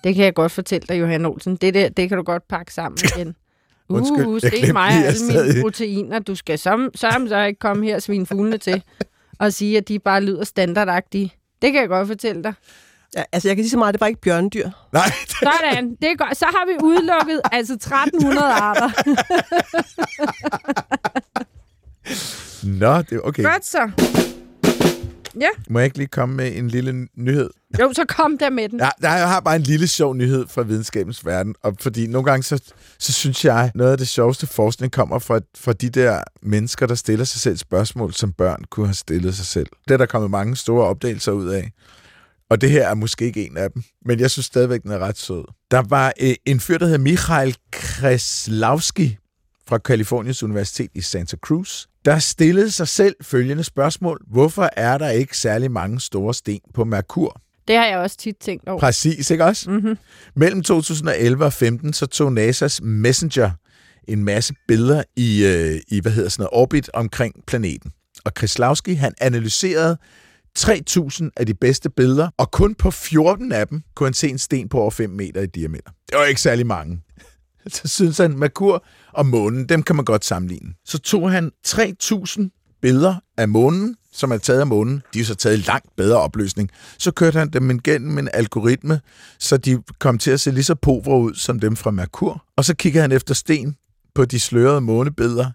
Det kan jeg godt fortælle dig, Johan Olsen. Det, der, det kan du godt pakke sammen igen. Undskyld, uh, jeg glemte mig og alle mine i- proteiner. Du skal som så ikke komme her og svine fuglene til og sige, at de bare lyder standardagtige. Det kan jeg godt fortælle dig. Ja, altså, jeg kan sige så meget, det var ikke bjørnedyr. Nej, Sådan, det er godt. Så har vi udelukket altså 1300 arter. Nå, det er okay. Godt så. Må jeg ikke lige komme med en lille nyhed? Jo, så kom der med den. Ja, der, jeg har bare en lille sjov nyhed fra videnskabens verden, og fordi nogle gange, så, så synes jeg, noget af det sjoveste forskning kommer fra, fra de der mennesker, der stiller sig selv spørgsmål, som børn kunne have stillet sig selv. Det er der kommet mange store opdagelser ud af. Og det her er måske ikke en af dem, men jeg synes stadigvæk, den er ret sød. Der var øh, en fyr, der hedder Michael Kreslowski fra Kaliforniens Universitet i Santa Cruz, der stillede sig selv følgende spørgsmål. Hvorfor er der ikke særlig mange store sten på Merkur? Det har jeg også tit tænkt over. Præcis, ikke også? Mm-hmm. Mellem 2011 og 15 så tog NASA's Messenger en masse billeder i, øh, i hvad hedder sådan noget, orbit omkring planeten. Og Kreslowski, han analyserede 3.000 af de bedste billeder, og kun på 14 af dem kunne han se en sten på over 5 meter i diameter. Det var ikke særlig mange. Så synes han, Merkur og månen, dem kan man godt sammenligne. Så tog han 3.000 billeder af månen, som er taget af månen. De er så taget i langt bedre opløsning. Så kørte han dem igennem en algoritme, så de kom til at se lige så povre ud som dem fra Merkur. Og så kiggede han efter sten på de slørede månebilleder.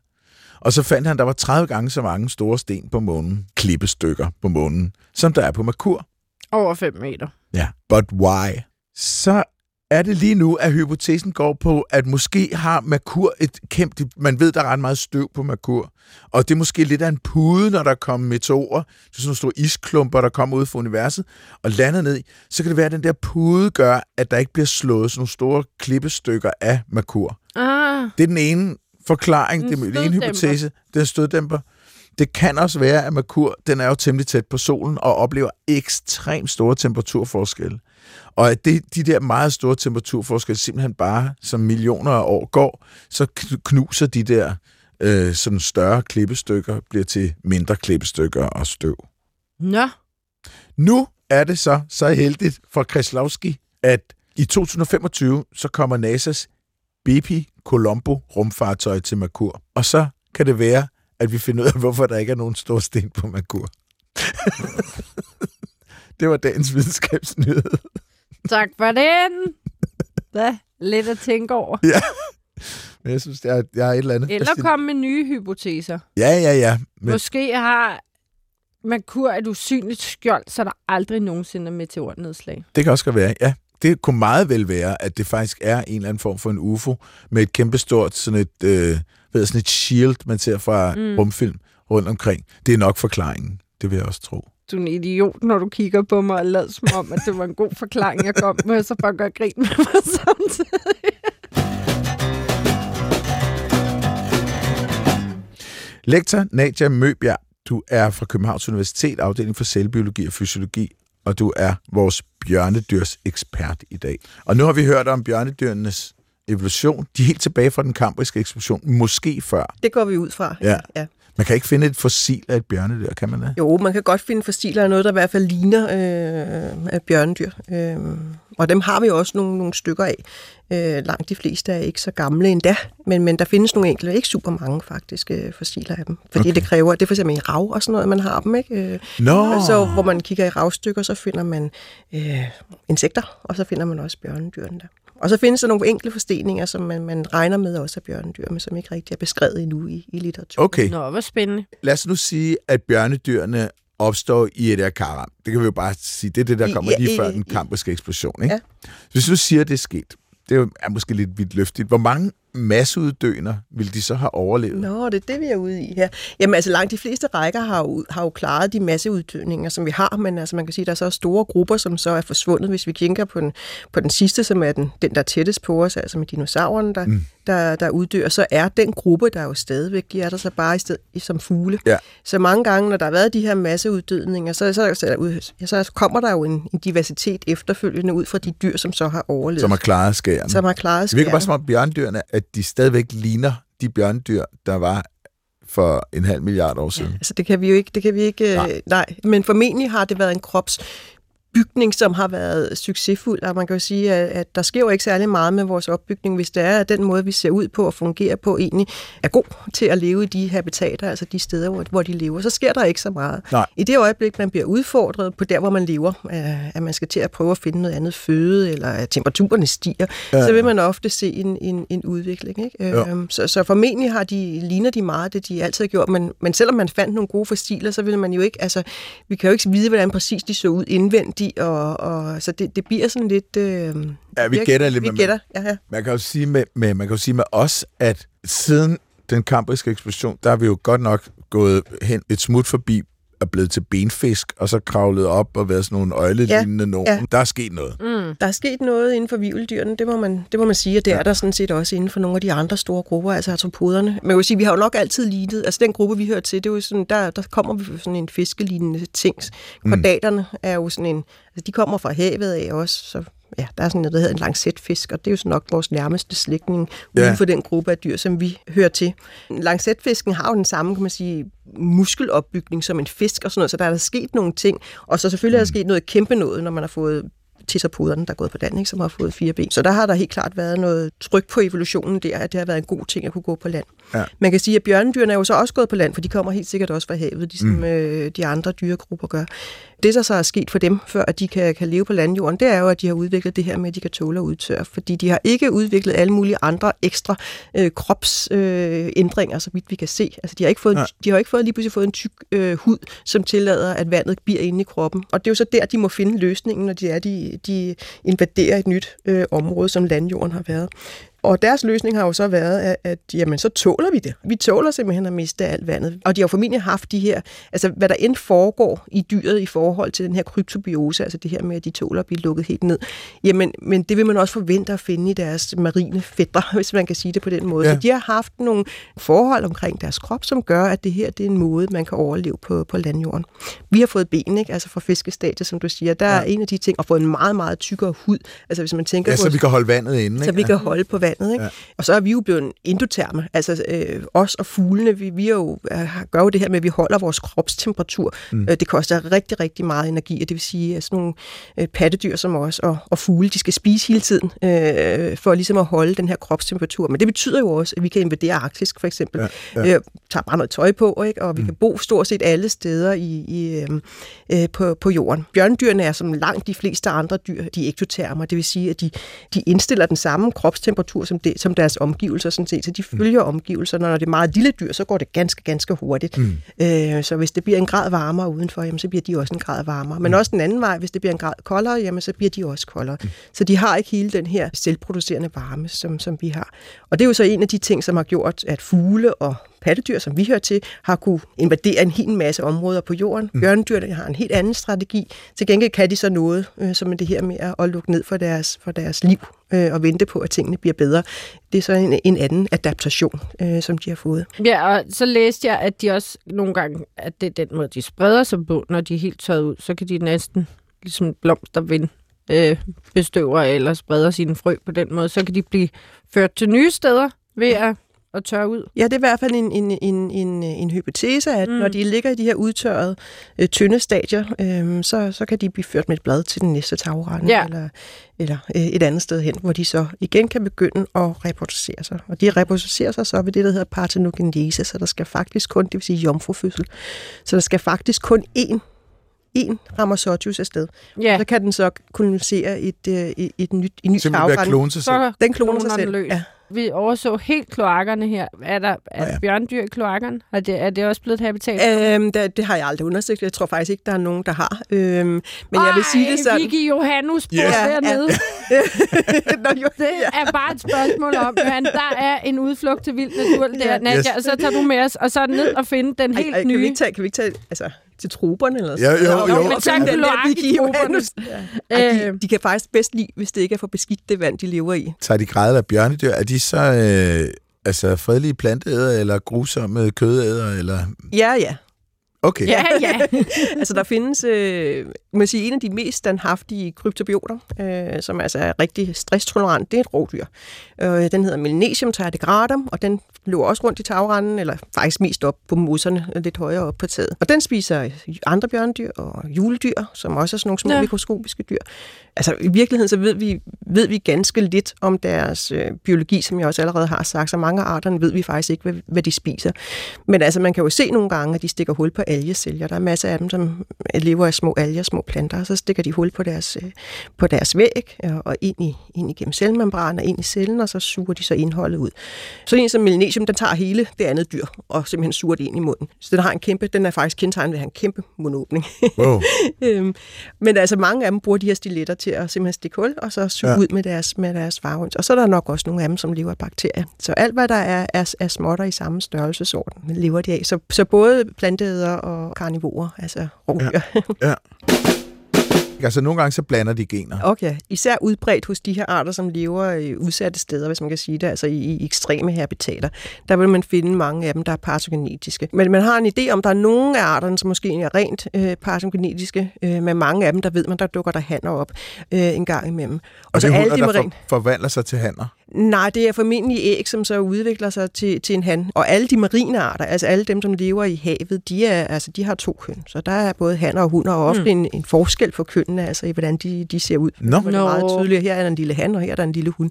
Og så fandt han, at der var 30 gange så mange store sten på månen, klippestykker på månen, som der er på Merkur. Over 5 meter. Ja. But why? Så er det lige nu, at hypotesen går på, at måske har Merkur et kæmpe... Man ved, der er ret meget støv på Merkur. Og det er måske lidt af en pude, når der kommer meteorer. Det er sådan nogle store isklumper, der kommer ud fra universet og lander ned i. Så kan det være, at den der pude gør, at der ikke bliver slået sådan nogle store klippestykker af Merkur. Ah, Det er den ene forklaring, En det er den ene hypotese. Den støddæmper. Det kan også være, at Merkur den er jo temmelig tæt på solen og oplever ekstremt store temperaturforskelle. Og at det, de der meget store temperaturforskelle simpelthen bare, som millioner af år går, så kn- knuser de der øh, sådan større klippestykker, bliver til mindre klippestykker og støv. nå. Nu er det så så heldigt for Kreslowski, at i 2025, så kommer NASA's Bepi Colombo rumfartøj til Merkur. Og så kan det være, at vi finder ud af, hvorfor der ikke er nogen store sten på Merkur. det var dagens videnskabsnyhed. Tak for den. Da, lidt at tænke over. Men jeg synes, jeg, jeg er et eller andet. Eller komme med nye hypoteser. Ja, ja, ja. Men Måske har Merkur et usynligt skjold, så der aldrig nogensinde er meteornedslag. det kan også godt være, ja. Det kunne meget vel være, at det faktisk er en eller anden form for en UFO med et kæmpestort sådan et, øh, ved, sådan et shield, man ser fra Mm. rumfilm rundt omkring. Det er nok forklaringen. Det vil jeg også tro. Du er en idiot, når du kigger på mig og lader som om, at det var en god forklaring, jeg kom med, så bare gør grin med mig samtidig. Lektor Nadia Møbjerg, du er fra Københavns Universitet, afdeling for cellebiologi og fysiologi, og du er vores bjørnedyrs ekspert i dag. Og nu har vi hørt om bjørnedyrenes evolution. De er helt tilbage fra den kambriske eksplosion, måske før. Det går vi ud fra. Ja. ja. Man kan ikke finde et fossil af et bjørnedyr, kan man det? Jo, man kan godt finde fossiler af noget, der i hvert fald ligner øh, af bjørnedyr. Øh, og dem har vi også nogle, nogle stykker af. Øh, langt de fleste er ikke så gamle endda, men, men der findes nogle enkelte, ikke super mange faktisk, øh, fossiler af dem. Fordi okay. det kræver, det er for eksempel i rav og sådan noget, man har dem, ikke? Øh, Nå. Så hvor man kigger i ravstykker, så finder man øh, insekter, og så finder man også bjørnedyrene der. Og så findes der nogle enkelte forsteninger, som man, man regner med også er bjørnedyr, men som ikke rigtig er beskrevet endnu i, i litteraturen. Okay, Nå, hvor spændende. lad os nu sige, at bjørnedyrene opstår i et akaram. Det kan vi jo bare sige, det er det, der I- kommer ja, lige i- før den i- kambriske eksplosion. Ikke? Ja. Hvis du siger, at det er sket, det er er måske lidt vidt løftigt. Hvor mange masseuddøner vil de så have overlevet? Nå, det er det, vi er ude i her. Jamen altså langt de fleste rækker har jo, har jo klaret de masseuddødninger, som vi har, men altså man kan sige, der er så store grupper, som så er forsvundet. Hvis vi kigger på den, på den sidste, som er den, den der er tættest på os, altså med dinosaurerne, der, mm. der, der uddør, så er den gruppe, der er jo stadigvæk, de er der så bare i sted, som fugle. Ja. Så mange gange, når der har været de her masseuddødninger, så, så, så, så kommer der jo en, en diversitet efterfølgende ud fra de dyr, som så har overlevet. Som har klaret skæren. som har klaret Det virker bare skæren. som om bjørndyrene, at de stadigvæk ligner de bjørndyr, der var for en halv milliard år siden. Altså det kan vi jo ikke, det kan vi ikke, Nej. nej. nej. Men formentlig har det været en krops bygning, som har været succesfuld, og man kan jo sige, at, at der sker jo ikke særlig meget med vores opbygning, hvis det er, at den måde, vi ser ud på og fungerer på, egentlig er god til at leve i de habitater, altså de steder, hvor, hvor de lever. Så sker der ikke så meget. Nej. I det øjeblik, man bliver udfordret på der, hvor man lever, øh, at man skal til at prøve at finde noget andet føde, eller at temperaturerne stiger, Ja. ja. så vil man ofte se en, en, en udvikling. Ikke? Jo. Øhm, så, så formentlig har de, ligner de meget det, de altid har gjort, men, men selvom man fandt nogle gode fossiler, så vil man jo ikke, altså, vi kan jo ikke vide, hvordan præcis de så ud indvendigt, og, og så det, det bliver sådan lidt... Øh, Ja, vi gætter lidt, Vi men- gætter, ja, ja. Man kan jo sige med, med, man kan jo sige med os, at siden den kambriske eksplosion, der har vi jo godt nok gået hen et smut forbi og blevet til benfisk, og så kravlet op og været sådan nogle øjlelignende ja, nogen. ja. Der er sket noget. Mm. Der er sket noget inden for vivldyrene, det må man, det må man sige, og det er der sådan set også inden for nogle af de andre store grupper, altså artropoderne. Man kan sige, vi har jo nok altid lignet, altså den gruppe, vi hører til, det er jo sådan, der, der kommer vi fra sådan en fiskelignende ting. Kordaterne er jo sådan en, altså de kommer fra havet af også, så ja, der er sådan noget, der hedder en lancetfisk, og det er jo så nok vores nærmeste slægtning Ja. uden for den gruppe af dyr, som vi hører til. Lancetfisken har jo den samme, kan man sige, muskelopbygning som en fisk og sådan noget, så der er der sket nogle ting, og så selvfølgelig er der sket noget kæmpe noget, når man har fået tisserpoderne, der er gået på land, ikke, som har fået fire ben. Så der har der helt klart været noget tryk på evolutionen der, at det har været en god ting at kunne gå på land. Ja. Man kan sige, at bjørnedyrene er jo så også gået på land, for de kommer helt sikkert også fra havet, ligesom mm. øh, de andre dyregrupper gør. Det, der så er sket for dem, før at de kan, kan leve på landjorden, det er jo, at de har udviklet det her med, at de kan tåle at udtørre, fordi de har ikke udviklet alle mulige andre ekstra øh, kropsændringer, øh, så vidt vi kan se. Altså, de har ikke fået, Nej. de har ikke fået lige pludselig fået en tyk øh, hud, som tillader, at vandet bliver inde i kroppen. Og det er jo så der, de må finde løsningen, når de er, de, de invaderer et nyt øh, område, som landjorden har været. Og deres løsning har jo så været, at, at jamen, så tåler vi det. Vi tåler simpelthen at miste alt vandet. Og de har jo formentlig haft de her, altså hvad der end foregår i dyret i forhold til den her kryptobiose, altså det her med, at de tåler at blive lukket helt ned, jamen, men det vil man også forvente at finde i deres marine fætter, hvis man kan sige det på den måde. Ja. Så de har haft nogle forhold omkring deres krop, som gør, at det her det er en måde, man kan overleve på, på landjorden. Vi har fået ben, ikke? altså fra fiskestadiet, som du siger. Der ja. er en af de ting, og fået en meget, meget tykkere hud. Altså hvis man tænker Ja, på så vi kan holde vandet inde. så ikke? vi kan holde på vandet. Ikke? Ja. Og så er vi jo blevet endoterme. Altså øh, os og fuglene, vi, vi er jo, øh, gør jo det her med, at vi holder vores kropstemperatur. Mm. Øh, det koster rigtig, rigtig meget energi, og det vil sige, at sådan nogle øh, pattedyr som os og, og fugle, de skal spise hele tiden øh, for ligesom at holde den her kropstemperatur. Men det betyder jo også, at vi kan invadere Arktis for eksempel. Ja, Ja. Øh, tager bare noget tøj på, ikke? og vi mm. kan bo stort set alle steder i, i, øh, øh, på, på jorden. Bjørndyrene er som langt de fleste andre dyr, de er ektotermer, det vil sige, at de, de indstiller den samme kropstemperatur som, det, som deres omgivelser, sådan set. så de følger mm. omgivelserne. Når det er meget lille dyr, så går det ganske, ganske hurtigt. Mm. Øh, så hvis det bliver en grad varmere udenfor, jamen, så bliver de også en grad varmere. Men mm. også den anden vej, hvis det bliver en grad koldere, jamen, så bliver de også koldere. Mm. Så de har ikke hele den her selvproducerende varme, som, som vi har. Og det er jo så en af de ting, som har gjort, at fugle og pattedyr, som vi hører til, har kunne invadere en hel masse områder på jorden. Mm. Bjørnedyrene har en helt anden strategi. Til gengæld kan de så noget, øh, som er det her med at, lukke ned for deres, for deres liv øh, og vente på, at tingene bliver bedre. Det er så en, en anden adaptation, øh, som de har fået. Ja, og så læste jeg, at de også nogle gange, at det er den måde, de spreder sig på, når de er helt tørret ud, så kan de næsten ligesom blomster vende øh, bestøver eller spreder sine frø på den måde, så kan de blive ført til nye steder ved at, at tørre ud. Ja, det er i hvert fald en, en, en, en, en hypotese, at mm. når de ligger i de her udtørrede, øh, tynde stadier, øh, så, så kan de blive ført med et blad til den næste tagrende, Ja. eller, eller øh, et andet sted hen, hvor de så igen kan begynde at reproducere sig. Og de reproducerer sig så ved det, der hedder parthenogenese, så der skal faktisk kun, det vil sige jomfrufødsel, så der skal faktisk kun én en Ramazotius afsted. Ja, Så kan den så kolonisere et, øh, et, et nyt, et nyt Simpelthen tagrende. klone sig selv. så Den kloner sig den selv. løs. Ja. Vi overså helt kloakkerne her. Er der, er ja. bjørndyr i kloakkerne? Er det, er det også blevet et habitat? Øhm, det, det har jeg aldrig undersøgt. Jeg tror faktisk ikke, der er nogen, der har. Øhm, men jeg vil sige det sådan... Vicky Johannus bor Ja. dernede. Nå, jo, Det er bare et spørgsmål om, Johan, der er en udflugt til vild natur der. Nadia, Yes. og så tager du med os, og så ned og finde den Ej, helt ej, kan, vi nye. ikke tage, kan vi ikke tage altså, til troberne eller Jo, jo, Og- jo. og Men er den der Vicky. Johannes. Ej, Øh. de, de kan faktisk bedst lide, hvis det ikke er for beskidt det vand, de lever i. Tager de græder af bjørnedyr? Er de så øh, altså fredelige planteæder, eller grusomme kødæder, eller... Ja, ja. Okay. Ja, ja. altså der findes, øh, man sige, en af de mest standhaftige kryptobioter, øh, som altså er rigtig stresstolerant, det er et rovdyr. Øh, den hedder Melanesium tardigradum, og den løber også rundt i tagranden, eller faktisk mest op på mosserne, lidt højere op på taget. Og den spiser andre bjørnedyr og juledyr, som også er sådan nogle små ja. mikroskopiske dyr. Altså i virkeligheden så ved vi, ved vi ganske lidt om deres øh, biologi, som jeg også allerede har sagt, så mange af arterne ved vi faktisk ikke, hvad, hvad de spiser. Men altså man kan jo se nogle gange, at de stikker hul på algesælger. Der er masser af dem, som lever af små alger, små planter, og så stikker de hul på deres, øh, på deres væg øh, og ind, i, ind igennem cellemembranen og ind i cellen, og så suger de så indholdet ud. Så en som melanesium, den tager hele det andet dyr og simpelthen suger det ind i munden. Så den har en kæmpe, den er faktisk kendetegnet ved at have en kæmpe mundåbning. Wow. øhm, men altså mange af dem bruger de her stiletter til at simpelthen stikke hul, og så suge Ja. ud med deres, med deres farvehøns. Og så er der nok også nogle af dem, som lever af bakterier. Så alt, hvad der er, er, er småtter i samme størrelsesorden, lever de af. Så, så både planteæder og karnivorer, altså rovdyr. Ja. Altså nogle gange så blander de gener. Okay. Især udbredt hos de her arter, som lever i udsatte steder, hvis man kan sige det, altså i, i ekstreme habitater. Der vil man finde mange af dem, der er partogenetiske. Men man har en idé om, der er nogle af arterne, som måske er rent øh, partogenetiske, øh, men mange af dem, der ved man, der dukker der hanner op øh, en gang imellem. Og, Og så det er alle hunder, de der for, forvandler sig til hanner. Nej, det er formentlig æg, som så udvikler sig til, til en han. Og alle de marine arter, altså alle dem, som lever i havet, de, er, altså, de har to køn. Så der er både hanner og hunder, og ofte mm. en, en forskel for kønnene, altså i hvordan de, de ser ud. Hvor det er meget tydeligt, her er der en lille han, og her er der en lille hund.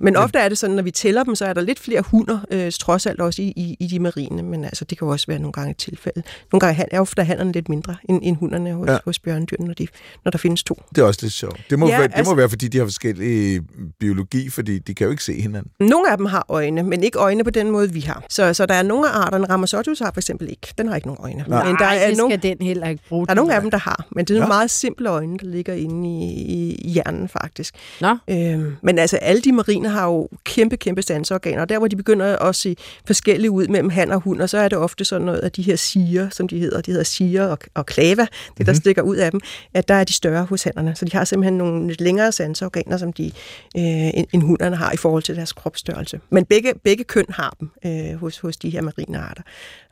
Men ofte er det sådan, når vi tæller dem, så er der lidt flere hunder, øh, trods alt også i, i, i de marine, men altså, det kan også være nogle gange et tilfælde. Nogle gange er ofte hannerne lidt mindre end, end hunderne hos, Ja. hos bjørnedyrene, når, de, når der findes to. Det er også lidt sjovt. Det må, ja, være, det altså- må være, fordi de har forskellige biologi, fordi de kan jo ikke se hinanden. Nogle af dem har øjne, men ikke øjne på den måde, vi har. Så, så der er nogle af arterne, Ramazotius har for eksempel ikke. Den har ikke nogen øjne. Nej. Men der er, det nogle, skal den heller ikke bruge. der er nogle af dem, der har. Men det er nogle Ja. meget simple øjne, der ligger inde i, i, hjernen faktisk. Nå, Øhm, men altså, alle de marine har jo kæmpe, kæmpe sanseorganer, og der, hvor de begynder at se forskellige ud mellem han og hund, og så er det ofte sådan noget af de her siger, som de hedder, de hedder siger og, og klava, det der Mhm. mm-hmm. stikker ud af dem, at der er de større hos hannerne. Så de har simpelthen nogle lidt længere sanseorganer, som de, øh, end, end hunderne har i forhold til deres kropsstørrelse. Men begge, begge køn har dem øh, hos, hos de her marine arter.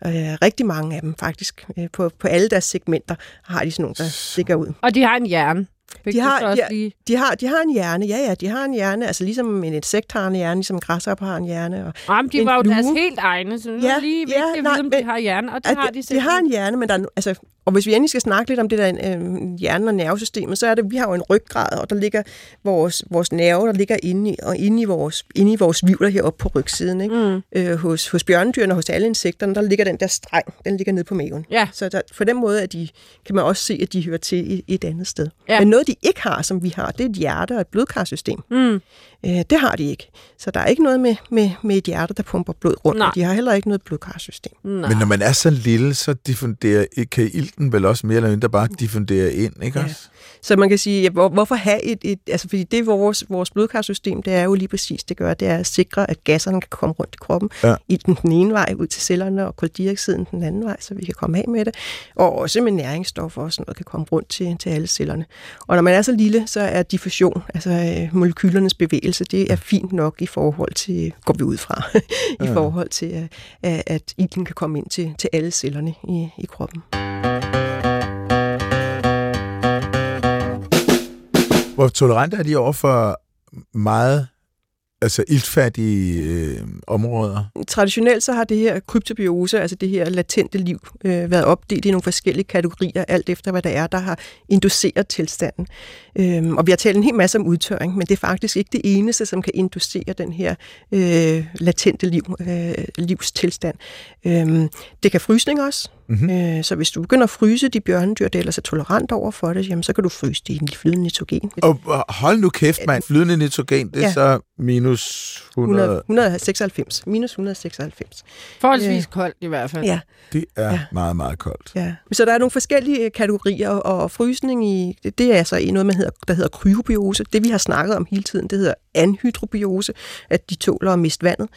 Øh, rigtig mange af dem faktisk. Øh, på, på alle deres segmenter har de sådan nogle, der stikker ud. og de har en hjerne. Fik De har- ja. lige... De har, de har en hjerne, ja ja, de har en hjerne, altså ligesom en insekt har en hjerne, ligesom græshopper har en hjerne. Og, Jamen, de var jo flue. deres helt egne, så er Ja, lige vigtigt ja, nej, vide, om de men- har hjerne, og det at har de de, de har en hjerne, men der er, altså, og hvis vi endelig skal snakke lidt om det der øh, hjernen og nervesystemet, så er det, vi har jo en ryggrad, og der ligger vores, vores nerve, der ligger inde i, og inde i vores, inde i vores vivler heroppe på rygsiden. Ikke? Mm. Øh, hos, hos bjørnedyrene og hos alle insekterne, der ligger den der streng, den ligger nede på maven. Ja. Så der, på den måde at de, kan man også se, at de hører til i, i et andet sted. Ja. Men noget, de ikke har, som vi har, det er et hjerte og et blodkarsystem. Mm. Øh, det har de ikke. Så der er ikke noget med, med, med et hjerte, der pumper blod rundt, Nej. og de har heller ikke noget blodkarsystem. Nej. Men når man er så lille, så diffunderer, kan ilten vel også mere eller mindre bare diffundere ind, ikke Ja. også? Så man kan sige, ja, hvor, hvorfor have et, et... Altså, fordi det vores, vores blodkarsystem, det er jo lige præcis, det gør, det er at sikre, at gasserne kan komme rundt i kroppen. Ja. I den, den ene vej ud til cellerne, og koldioxiden den anden vej, så vi kan komme af med det. Og også med næringsstoffer og sådan noget, kan komme rundt til, til alle cellerne. Og når man er så lille, så er diffusion, altså øh, molekylernes bevægelse, det er fint nok i forhold til, går vi ud fra, i forhold til, at, at ilten kan komme ind til, til alle cellerne i, i kroppen. Hvor tolerante er de over for meget altså iltfattige øh, områder? Traditionelt så har det her kryptobiose, altså det her latente liv, øh, været opdelt i nogle forskellige kategorier, alt efter hvad der er, der har induceret tilstanden. Øhm, og vi har talt en hel masse om udtørring, men det er faktisk ikke det eneste, som kan inducere den her øh, latente liv, øh, livstilstand. Øhm, det kan frysning også. Mm-hmm. Øh, så hvis du begynder at fryse de bjørnedyr, der ellers er tolerant over for det, jamen, så kan du fryse det i en flydende nitrogen. Og hold nu kæft, mand. Flydende nitrogen, det er ja. så minus 100... 100, 196. Minus 196. Forholdsvis øh, koldt i hvert fald. Ja. Det er ja. meget, meget koldt. Ja. Så der er nogle forskellige kategorier, og frysning i, det er altså noget, man hedder, der hedder kryobiose. Det vi har snakket om hele tiden, det hedder anhydrobiose, at de tåler at miste vandet.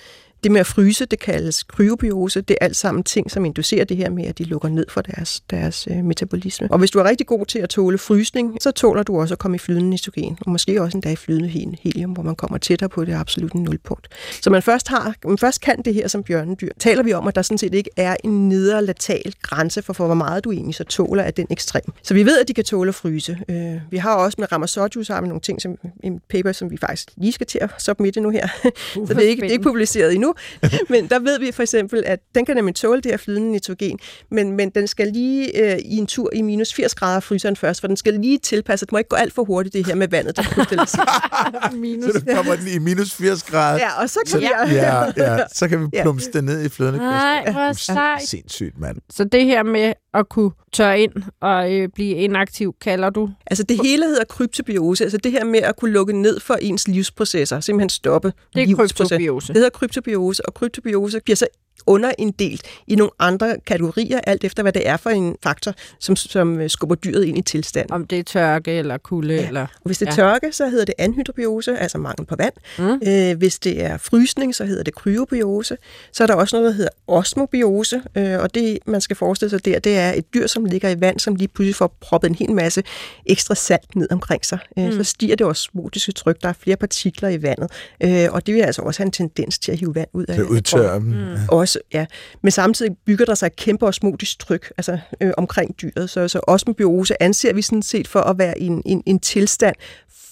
Det med at fryse, det kaldes kryobiose. Det er alt sammen ting, som inducerer det her med, at de lukker ned for deres, deres øh, metabolisme. Og hvis du er rigtig god til at tåle frysning, så tåler du også at komme i flydende nitrogen, og måske også endda i flydende helium, hvor man kommer tættere på det absolutte nulpunkt. Så man først, har, man først kan det her som bjørnedyr. Taler vi om, at der sådan set ikke er en nedre latal grænse for, for hvor meget du egentlig så tåler af den ekstrem. Så vi ved, at de kan tåle at fryse. Øh, vi har også med Ramazotti, så har vi nogle ting, som en paper, som vi faktisk lige skal til at submitte nu her. Uh, så det er ikke, det er ikke publiceret endnu, men der ved vi for eksempel, at den kan nemlig tåle det her flydende nitrogen, men, men den skal lige øh, i en tur i minus 80 grader fryseren først, for den skal lige tilpasse. Det må ikke gå alt for hurtigt, det her med vandet, der minus. Så det kommer den i minus 80 grader. Ja, og så kan, så, vi, ja, ja, så kan vi plumse ja. det ned i flydende Nej, hvor sejt. Sindssygt, mand. Så det her med at kunne tørre ind og øh, blive inaktiv, kalder du? Altså det hele hedder kryptobiose, altså det her med at kunne lukke ned for ens livsprocesser, simpelthen stoppe Det er kryptobiose. Det hedder kryptobiose, og kryptobiose bliver så underinddelt i nogle andre kategorier, alt efter hvad det er for en faktor, som, som øh, skubber dyret ind i tilstand. Om det er tørke eller kulde? Ja. Eller, og hvis det er ja. tørke, så hedder det anhydrobiose, altså mangel på vand. Mm. Øh, hvis det er frysning, så hedder det kryobiose. Så er der også noget, der hedder osmobiose, øh, og det, man skal forestille sig der, det er et dyr, som ligger i vand, som lige pludselig får proppet en hel masse ekstra salt ned omkring sig. Øh, mm. Så stiger det osmotiske tryk, der er flere partikler i vandet, øh, og det vil altså også have en tendens til at hive vand ud af det. udtørre dem. Mm. Også, ja. Men samtidig bygger der sig et kæmpe osmotisk tryk altså, øh, omkring dyret. Så, så osmobiose anser vi sådan set for at være en, en, en tilstand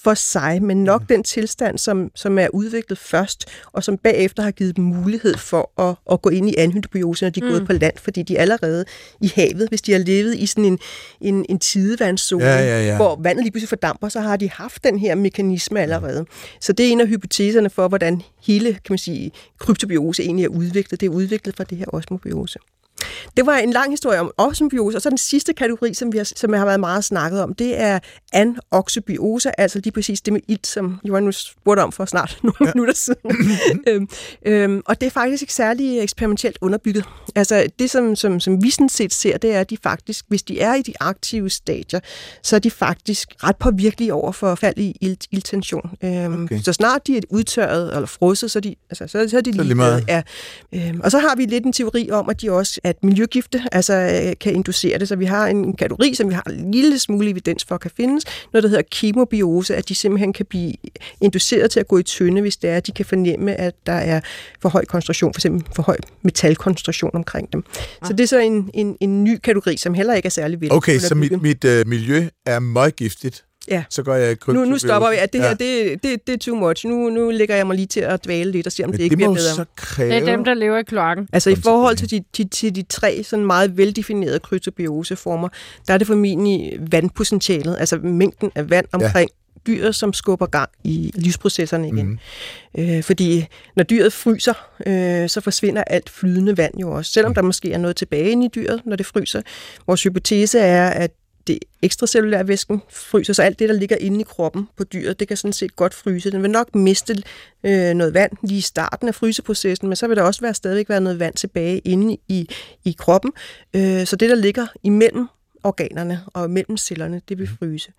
for sig, men nok mm. den tilstand, som, som er udviklet først, og som bagefter har givet dem mulighed for at, at gå ind i anhydrobiose, når de er mm. gået på land, fordi de allerede i havet, hvis de har levet i sådan en, en, en tidevandszone, ja, ja, ja. hvor vandet lige pludselig fordamper, så har de haft den her mekanisme allerede. Så det er en af hypoteserne for, hvordan hele kan man sige, kryptobiose egentlig er udviklet. Det er udviklet fra det her osmobiose. Det var en lang historie om osmobiose, og så den sidste kategori, som, vi har, som jeg har været meget snakket om, det er anoxobiose, altså lige præcis det med ilt, som Johan nu spurgte om for snart nogle ja. minutter siden. øhm, øhm, og det er faktisk ikke særlig eksperimentelt underbygget. Altså det, som, som, som vi sådan set ser, det er, at de faktisk, hvis de er i de aktive stadier, så er de faktisk ret påvirkelige over for fald i ilt, iltension. Øhm, okay. Så snart de er udtørret eller frosset, så er de, altså, så, så er de lige, lige ja. øhm, Og så har vi lidt en teori om, at de også at miljøgifte altså, øh, kan inducere det. Så vi har en kategori, som vi har en lille smule evidens for kan findes, noget der hedder kemobiose, at de simpelthen kan blive induceret til at gå i tynde, hvis det er, at de kan fornemme, at der er for høj koncentration, for eksempel for høj metalkoncentration omkring dem. Ja. Så det er så en, en, en ny kategori, som heller ikke er særlig vel. Okay, så mit, mit uh, miljø er meget giftigt. Ja. Så går jeg nu, nu stopper vi. At det ja. her, det, det, det er too much. Nu, nu lægger jeg mig lige til at dvæle lidt og se, om Men det ikke det bliver bedre. Så kræve... Det er dem, der lever i kloakken. Altså i forhold til de, til, til de tre sådan meget veldefinerede kryptobioseformer, der er det formentlig vandpotentialet, altså mængden af vand omkring ja dyret, som skubber gang i livsprocesserne igen. Mm. Øh, fordi når dyret fryser, øh, så forsvinder alt flydende vand jo også. Selvom mm. der måske er noget tilbage inde i dyret, når det fryser. Vores hypotese er, at det ekstracellulære væsken fryser, så alt det, der ligger inde i kroppen på dyret, det kan sådan set godt fryse. Den vil nok miste øh, noget vand lige i starten af fryseprocessen, men så vil der også være stadigvæk være noget vand tilbage inde i, i kroppen. Øh, så det, der ligger imellem organerne og mellem cellerne, det vil fryse.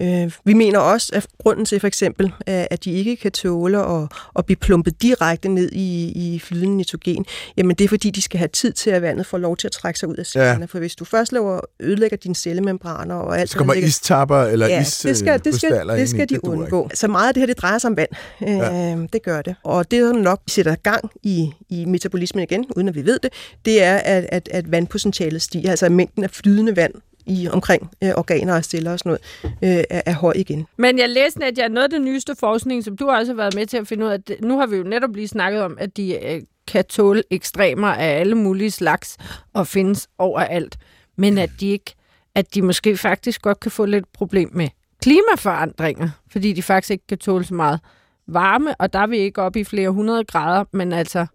Øh, vi mener også, at grunden til for eksempel, at de ikke kan tåle at, at blive plumpet direkte ned i, i flydende nitrogen, jamen det er fordi, de skal have tid til, at vandet får lov til at trække sig ud af cellerne. Ja. For hvis du først laver, ødelægger dine cellemembraner og alt... Så kommer ligger, istapper eller ja, is det skal, det skal, det skal de undgå. Så meget af det her, det drejer sig om vand. Ja. Øh, det gør det. Og det, der nok sætter gang i, i metabolismen igen, uden at vi ved det, det er, at, at, at vandpotentialet stiger, altså mængden af flydende vand i omkring øh, organer og celler og sådan noget, øh, er, er høj igen. Men jeg læste, at jeg noget af det nyeste forskning, som du også har været med til at finde ud af, at nu har vi jo netop lige snakket om, at de øh, kan tåle ekstremer af alle mulige slags og findes overalt, men at de ikke at de måske faktisk godt kan få lidt problem med klimaforandringer, fordi de faktisk ikke kan tåle så meget varme, og der er vi ikke oppe i flere hundrede grader, men altså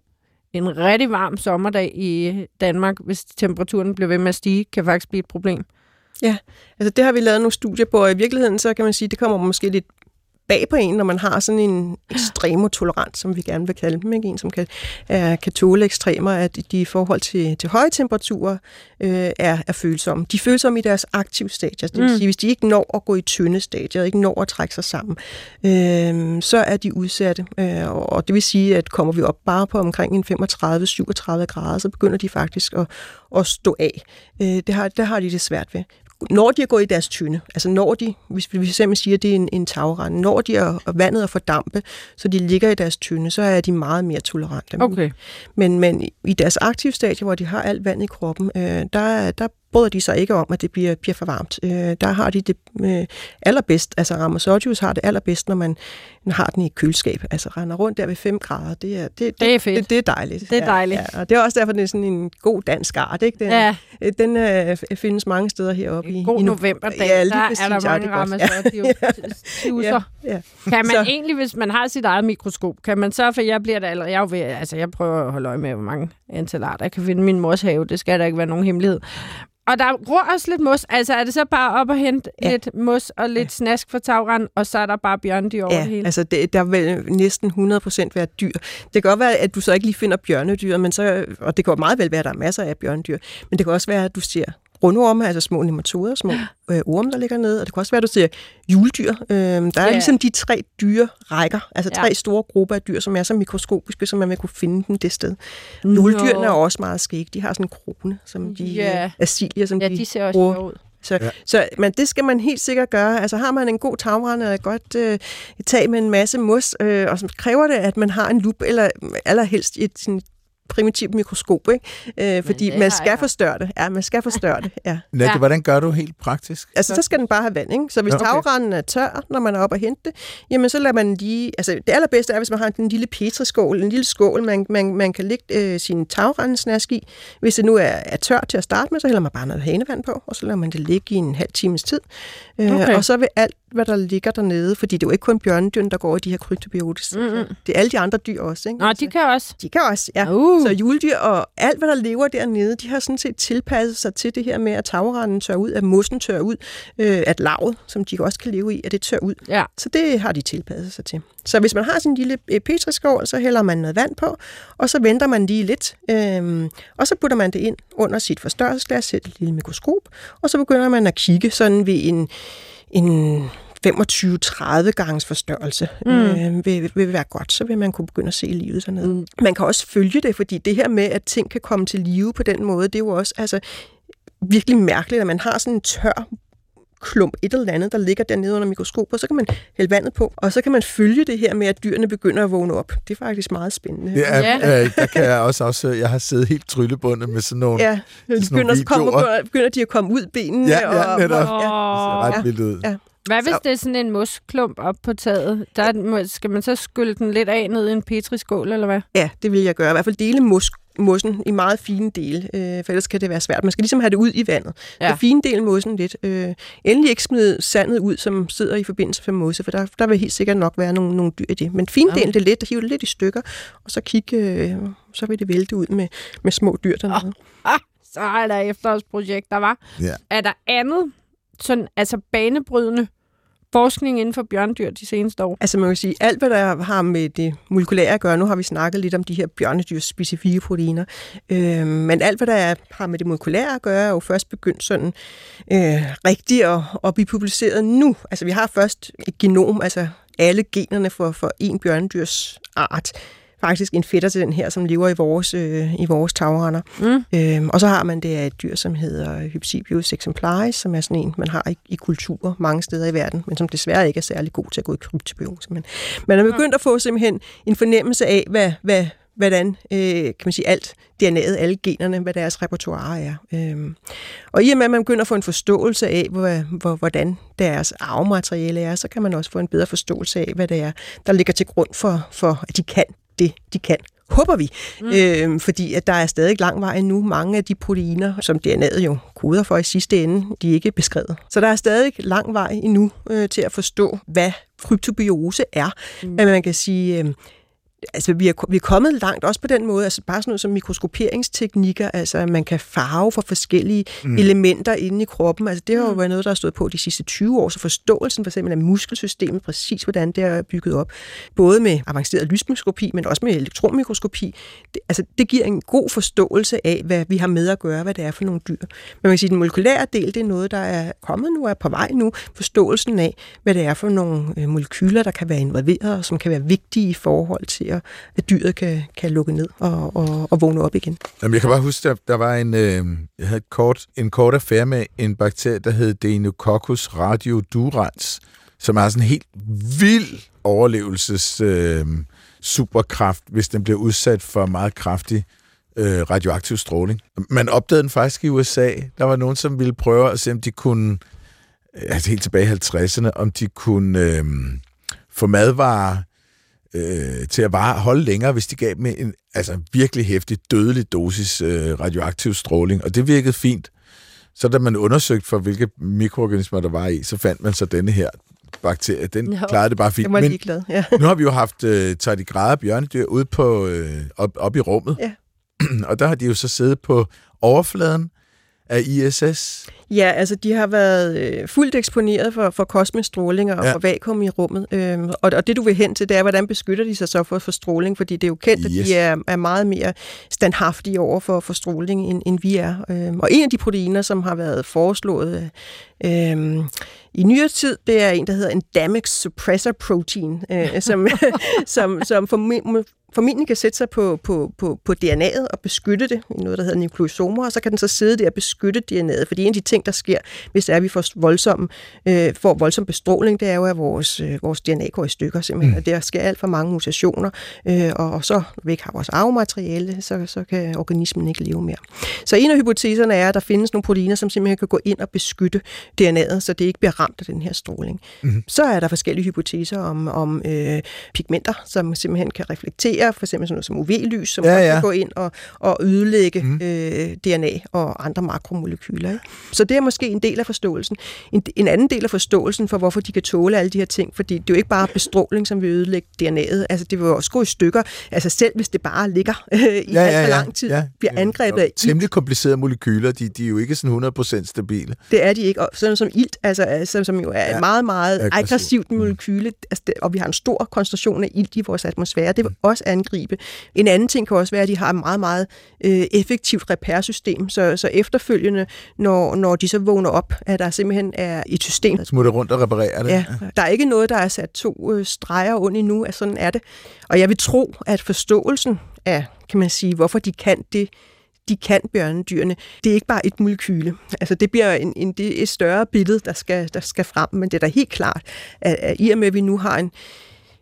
en rigtig varm sommerdag i Danmark, hvis temperaturen bliver ved med at stige, kan faktisk blive et problem. Ja, altså det har vi lavet nogle studier på, og i virkeligheden så kan man sige, det kommer måske lidt bag på en, når man har sådan en ekstremotolerant, som vi gerne vil kalde dem, ikke? en som kan, er, kan tåle ekstremer, at de i forhold til, til høje temperaturer øh, er, er følsomme. De er følsomme i deres aktive stadier, det vil mm. sige, hvis de ikke når at gå i tynde stadier, ikke når at trække sig sammen, øh, så er de udsatte, øh, og det vil sige, at kommer vi op bare på omkring en 35-37 grader, så begynder de faktisk at, at stå af. Øh, det, har, det har de det svært ved når de er gået i deres tynde, altså når de, hvis vi simpelthen siger, at det er en, en tagrende, når de er vandet er fordampe, så de ligger i deres tynde, så er de meget mere tolerante. Okay. Men, men i deres aktive stadie, hvor de har alt vand i kroppen, øh, der, der bryder de sig ikke om, at det bliver, bliver for varmt. Øh, der har de det øh, allerbedst, altså Ramazzotius har det allerbedst, når man har den i køleskab, altså render rundt der ved 5 grader. Det er, det, det er fedt. Det, det er dejligt. Det er dejligt. Ja, ja. Og det er også derfor, det er sådan en god dansk art. Ikke? Den, ja. den øh, findes mange steder heroppe. En god i, novemberdag, ja, der præcis, er der mange Ramazzotius. Ja. Ja. Ja. Kan man så. egentlig, hvis man har sit eget mikroskop, kan man så, for jeg bliver der allerede, jeg, ved, altså jeg prøver at holde øje med, hvor mange antal arter jeg kan finde min mors have, det skal der ikke være nogen hemmelighed. Og der gror også lidt mos. Altså er det så bare op og hente ja. lidt mos og lidt ja. snask for tagrand, og så er der bare bjørnedyr over ja, det hele? altså det, der vil næsten 100% være dyr. Det kan godt være, at du så ikke lige finder bjørnedyr, men så, og det kan meget vel være, at der er masser af bjørnedyr, men det kan også være, at du ser rundorme, altså små nematoder, små øh, orme, der ligger nede. Og det kan også være, at du ser juledyr. Øh, der er ja. ligesom de tre dyre rækker, altså ja. tre store grupper af dyr, som er så mikroskopiske, som man vil kunne finde dem det sted. Juledyrene er også meget skægge. De har sådan en krone, som de ja. øh, asilier, som ja, de, de ser også bruger. ud. Så, ja. så men det skal man helt sikkert gøre. Altså har man en god tagrende og et godt øh, tag med en masse mos, øh, og så kræver det, at man har en lup, eller allerhelst et sådan primitivt mikroskop, ikke? Øh, fordi man skal forstørre det. Ja, man skal forstørre det. Ja. Natte, ja. hvordan gør du helt praktisk? Altså, så skal den bare have vand, ikke? Så hvis ja, okay. tagranden er tør, når man er oppe og hente det, jamen så lader man lige... Altså, det allerbedste er, hvis man har en lille petriskål, en lille skål, man, man, man kan lægge øh, sin tagrendesnask i. Hvis det nu er, er tørt til at starte med, så hælder man bare noget hanevand på, og så lader man det ligge i en halv times tid. Øh, okay. Og så vil alt, hvad der ligger dernede, fordi det er jo ikke kun bjørnedyrene, der går i de her kryptobiotiske. Mm-hmm. Det er alle de andre dyr også, ikke? Nå, de kan også. De kan også, ja. Uh. Så juledyr og alt, hvad der lever dernede, de har sådan set tilpasset sig til det her med, at tagranden tør ud, at mossen tør ud, øh, at lavet, som de også kan leve i, at det tør ud. Ja. Så det har de tilpasset sig til. Så hvis man har sådan en lille øh, petriskål, så hælder man noget vand på, og så venter man lige lidt, øh, og så putter man det ind under sit forstørrelsesglas, et lille mikroskop, og så begynder man at kigge sådan ved en en 25-30 gange forstørrelse mm. øh, vil, vil være godt, så vil man kunne begynde at se livet dernede. Mm. Man kan også følge det, fordi det her med, at ting kan komme til live på den måde, det er jo også altså, virkelig mærkeligt, at man har sådan en tør klump, et eller andet, der ligger dernede under mikroskopet, så kan man hælde vandet på, og så kan man følge det her med, at dyrene begynder at vågne op. Det er faktisk meget spændende. Er, ja. øh, der kan jeg også, også, jeg har siddet helt tryllebundet med sådan nogle, ja, de sådan begynder, nogle komme, begynder de at komme ud benene. Ja, ja, og, netop. Og, ja. Det ser ret vildt ud. Ja. Hvad hvis så. det er sådan en mosklump op på taget? Der skal man så skylle den lidt af ned i en petriskål, eller hvad? Ja, det vil jeg gøre. I hvert fald dele mos mossen i meget fine dele, øh, for ellers kan det være svært. Man skal ligesom have det ud i vandet. Ja. Så fine del mossen lidt. Øh, endelig ikke smide sandet ud, som sidder i forbindelse med mosse, for der, der vil helt sikkert nok være nogle, nogle dyr i det. Men fine del, det lidt, hive det lidt i stykker, og så kigge, øh, så vil det vælte ud med, med små dyr dernede. Oh. Ah, så er der efterårsprojekt, der var. Ja. Er der andet sådan, altså banebrydende forskning inden for bjørndyr de seneste år? Altså man kan sige, alt hvad der har med det molekylære at gøre, nu har vi snakket lidt om de her bjørnedyrs specifikke proteiner, øh, men alt hvad der er, har med det molekylære at gøre, er jo først begyndt sådan øh, rigtigt at, at blive publiceret nu. Altså vi har først et genom, altså alle generne for, for en bjørnedyrs art, faktisk en fætter til den her, som lever i vores, øh, i vores tagrender. Mm. Øhm, og så har man det af et dyr, som hedder Hypsibius exemplaris, som er sådan en, man har i, i kulturer mange steder i verden, men som desværre ikke er særlig god til at gå i kryptobiose. Men man er begyndt at få simpelthen en fornemmelse af, hvad, hvad hvordan øh, kan man sige, alt DNA'et, alle generne, hvad deres repertoire er. Øhm, og i og med, at man begynder at få en forståelse af, hvor, hvor, hvordan deres arvemateriale er, så kan man også få en bedre forståelse af, hvad det er, der ligger til grund for, for at de kan det, de kan håber vi, mm. øh, fordi at der er stadig lang vej endnu. Mange af de proteiner, som DNA'et jo koder for i sidste ende, de er ikke beskrevet. Så der er stadig lang vej endnu øh, til at forstå, hvad kryptobiose er. Mm. Men man kan sige, øh, altså, vi, er, vi er kommet langt også på den måde, altså bare sådan noget som mikroskoperingsteknikker, altså man kan farve for forskellige mm. elementer inde i kroppen. Altså det har jo mm. været noget, der har stået på de sidste 20 år, så forståelsen for eksempel af muskelsystemet, præcis hvordan det er bygget op, både med avanceret lysmikroskopi, men også med elektronmikroskopi, det, altså det giver en god forståelse af, hvad vi har med at gøre, hvad det er for nogle dyr. Men man kan sige, at den molekylære del, det er noget, der er kommet nu, er på vej nu, forståelsen af, hvad det er for nogle øh, molekyler, der kan være involveret, og som kan være vigtige i forhold til at, at dyret kan, kan lukke ned og, og, og vågne op igen. Jamen, jeg kan bare huske, at der var en, øh, jeg havde et kort, en kort affære med en bakterie, der hed Deinococcus radiodurans, som har sådan en helt vild overlevelses øh, superkraft, hvis den bliver udsat for meget kraftig øh, radioaktiv stråling. Man opdagede den faktisk i USA. Der var nogen, som ville prøve at se, om de kunne, øh, altså helt tilbage i 50'erne, om de kunne øh, få madvarer øh, til at vare, holde længere, hvis de gav dem en altså, virkelig hæftig, dødelig dosis øh, radioaktiv stråling. Og det virkede fint. Så da man undersøgte for, hvilke mikroorganismer der var i, så fandt man så denne her bakterie. Den jo, klarede det bare fint. Men ja. nu har vi jo haft øh, tardigrader bjørnedyr ude på, øh, op, op i rummet. Ja. og der har de jo så siddet på overfladen af ISS. Ja, altså de har været øh, fuldt eksponeret for, for kosmisk stråling og ja. for vakuum i rummet. Øhm, og, og det du vil hen til, det er, hvordan beskytter de sig så for, for stråling? Fordi det er jo kendt, yes. at de er, er meget mere standhaftige over for, for stråling, end, end vi er. Øhm, og en af de proteiner, som har været foreslået øhm, i nyere tid, det er en, der hedder en damage suppressor protein, øh, som, som, som formentlig kan sætte sig på, på, på, på DNA'et og beskytte det i noget, der hedder nukleosomer, og så kan den så sidde der og beskytte DNA'et. Fordi en af de ting, der sker, hvis det er, at vi får voldsom, øh, får voldsom bestråling, det er jo, at vores, øh, vores DNA går i stykker simpelthen. Mm. Og der sker alt for mange mutationer, øh, og, og så, når vi ikke har vores arvemateriale, så, så kan organismen ikke leve mere. Så en af hypoteserne er, at der findes nogle proteiner, som simpelthen kan gå ind og beskytte DNA'et, så det ikke bliver ramt af den her stråling. Mm. Så er der forskellige hypoteser om, om øh, pigmenter, som simpelthen kan reflektere, for eksempel sådan noget som UV-lys, som ja, ja. kan gå ind og, og ødelægge mm. øh, DNA og andre makromolekyler. Ikke? Så det er måske en del af forståelsen. En, en anden del af forståelsen for, hvorfor de kan tåle alle de her ting, fordi det er jo ikke bare bestråling, som vil ødelægge DNA'et. Altså, det vil også gå i stykker. Altså, selv hvis det bare ligger øh, i ja, alt for ja, lang tid, ja. bliver angrebet af Temmelig komplicerede molekyler, de, de er jo ikke sådan 100% stabile. Det er de ikke. Og sådan som ilt, altså, altså som jo er ja. et meget, meget aggressivt, aggressivt mm. molekyle, altså, det, og vi har en stor koncentration af ilt i vores atmosfære, det vil mm. også angribe. En anden ting kan også være, at de har et meget, meget øh, effektivt repærsystem, så, så efterfølgende, når, når de så vågner op, at der simpelthen er et system. Smutter rundt og reparerer det. Ja, der er ikke noget, der er sat to øh, streger under endnu, at sådan er det. Og jeg vil tro, at forståelsen af, kan man sige, hvorfor de kan det, de kan bjørnedyrene. Det er ikke bare et molekyle. Altså det bliver en, en, det er et større billede, der skal, der skal frem, men det er da helt klart, at, at i og med, at vi nu har en,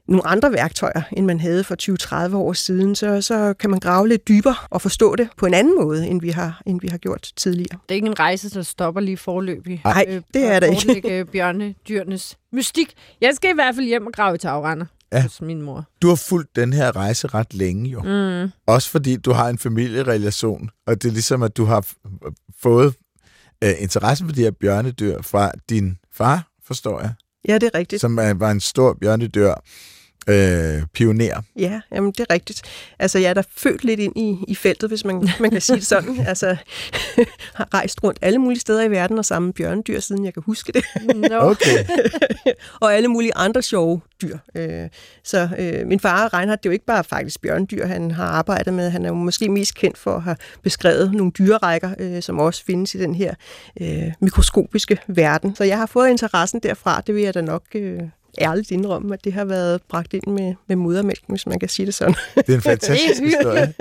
nogle andre værktøjer, end man havde for 20-30 år siden, så, så kan man grave lidt dybere og forstå det på en anden måde, end vi har, end vi har gjort tidligere. Det er ikke en rejse, der stopper lige forløbig. Nej, øh, det er det ikke. bjørnedyrenes mystik. Jeg skal i hvert fald hjem og grave i tagrender ja. hos min mor. Du har fulgt den her rejse ret længe jo. Mm. Også fordi du har en familierelation, og det er ligesom, at du har fået uh, interesse for de her bjørnedyr fra din far, forstår jeg. Ja, det er rigtigt. Som var en stor bjørnedyr øh, pioner. Ja, jamen det er rigtigt. Altså jeg er da født lidt ind i, i feltet, hvis man, man kan sige det sådan. altså har rejst rundt alle mulige steder i verden og sammen bjørnedyr, siden jeg kan huske det. No. Okay. og alle mulige andre sjove dyr. Øh, så øh, min far, Reinhardt, det er jo ikke bare faktisk bjørnedyr, han har arbejdet med. Han er jo måske mest kendt for at have beskrevet nogle dyrerækker, øh, som også findes i den her øh, mikroskopiske verden. Så jeg har fået interessen derfra, det vil jeg da nok øh, ærligt indrømme, at det har været bragt ind med, med modermælken, hvis man kan sige det sådan. Det er en fantastisk historie.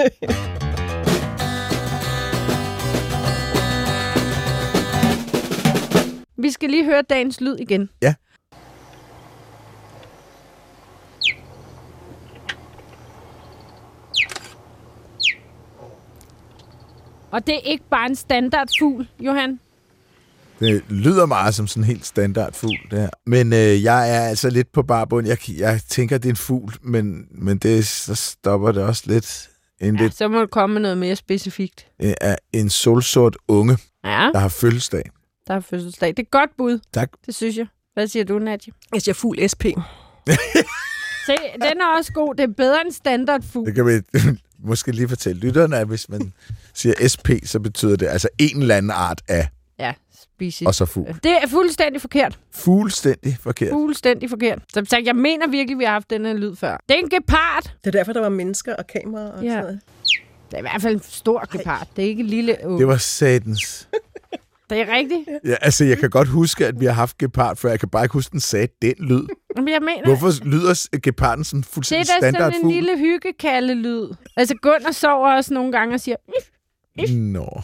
Vi skal lige høre dagens lyd igen. Ja. Og det er ikke bare en standardfugl, Johan. Det lyder meget som sådan en helt standard fugl, det her. Men øh, jeg er altså lidt på barbund. Jeg, jeg tænker, det er en fugl, men, men det, så stopper det også lidt. En, Ja, lidt, så må du komme med noget mere specifikt. øh, er en solsort unge, Ja, der har fødselsdag. der er fødselsdag. Det er et godt bud. Tak. Det synes jeg. Hvad siger du, Nadja? Jeg siger fugl SP. Se, den er også god. Det er bedre end standardfugl. Det kan vi måske lige fortælle lytterne, at hvis man siger SP, så betyder det altså en eller anden art af, species. og så fugl. Det er fuldstændig forkert. Fuldstændig forkert. Fuldstændig forkert. Som sagt, jeg mener virkelig, vi har haft den her lyd før. Det er en gepard. Det er derfor, der var mennesker og kameraer og Ja. sådan noget. Det er i hvert fald en stor gepard. Det er ikke en lille unge. Det var satans. Det er rigtigt. Ja, altså, jeg kan godt huske, at vi har haft gepard før. Jeg kan bare ikke huske, den sagde den lyd. Men jeg mener, Hvorfor lyder geparden sådan det er fuldstændig da standard sådan en fugl? lille hyggekalde-lyd. Altså Gunnar sover også nogle gange og siger, "If", Nå.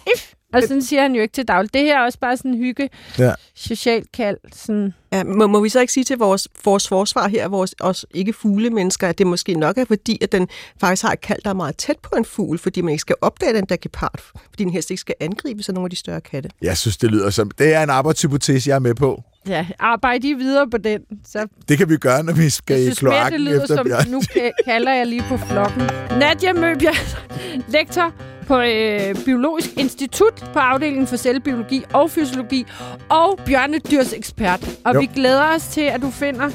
Og sådan siger han jo ikke til daglig. Det her er også bare sådan en hygge, Ja. socialt kald. Sådan. Ja, må, må vi så ikke sige til vores, vores forsvar her, vores os ikke fugle mennesker, at det måske nok er fordi, at den faktisk har et kald, der er meget tæt på en fugl, fordi man ikke skal opdage den der gepard, fordi den helst ikke skal angribe sig nogle af de større katte. Jeg synes, det lyder som... Det er en arbejdshypotese, jeg er med på. Ja, arbejde I videre på den. Så Det kan vi gøre, når vi skal jeg i synes mere, det kloakken lyder efter som, Bjørn. nu ka- kalder jeg lige på flokken. Nadia Møbjerg, lektor på øh, Biologisk Institut på afdelingen for cellebiologi og fysiologi, og bjørnedyrs ekspert. Og Jo. vi glæder os til, at du finder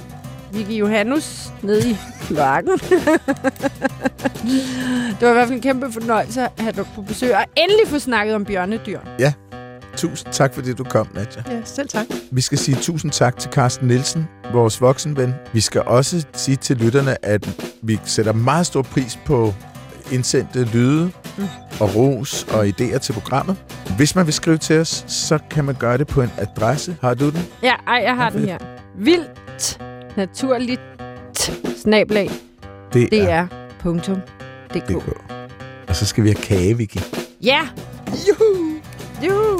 Vicky Johannus nede i kloakken. det var i hvert fald en kæmpe fornøjelse at have dig på besøg, og endelig få snakket om bjørnedyr. Tusind tak, fordi du kom, Nadja. Ja, selv tak. Vi skal sige tusind tak til Carsten Nielsen, vores voksenven. Vi skal også sige til lytterne, at vi sætter meget stor pris på indsendte lyde og ros og idéer til programmet. Hvis man vil skrive til os, så kan man gøre det på en adresse. Har du den? Ja, ej, jeg har den her. Vildt naturligt snablag Det er dr.dk. DK. Og så skal vi have kage, Vicky. Ja! Juhu! Juhu!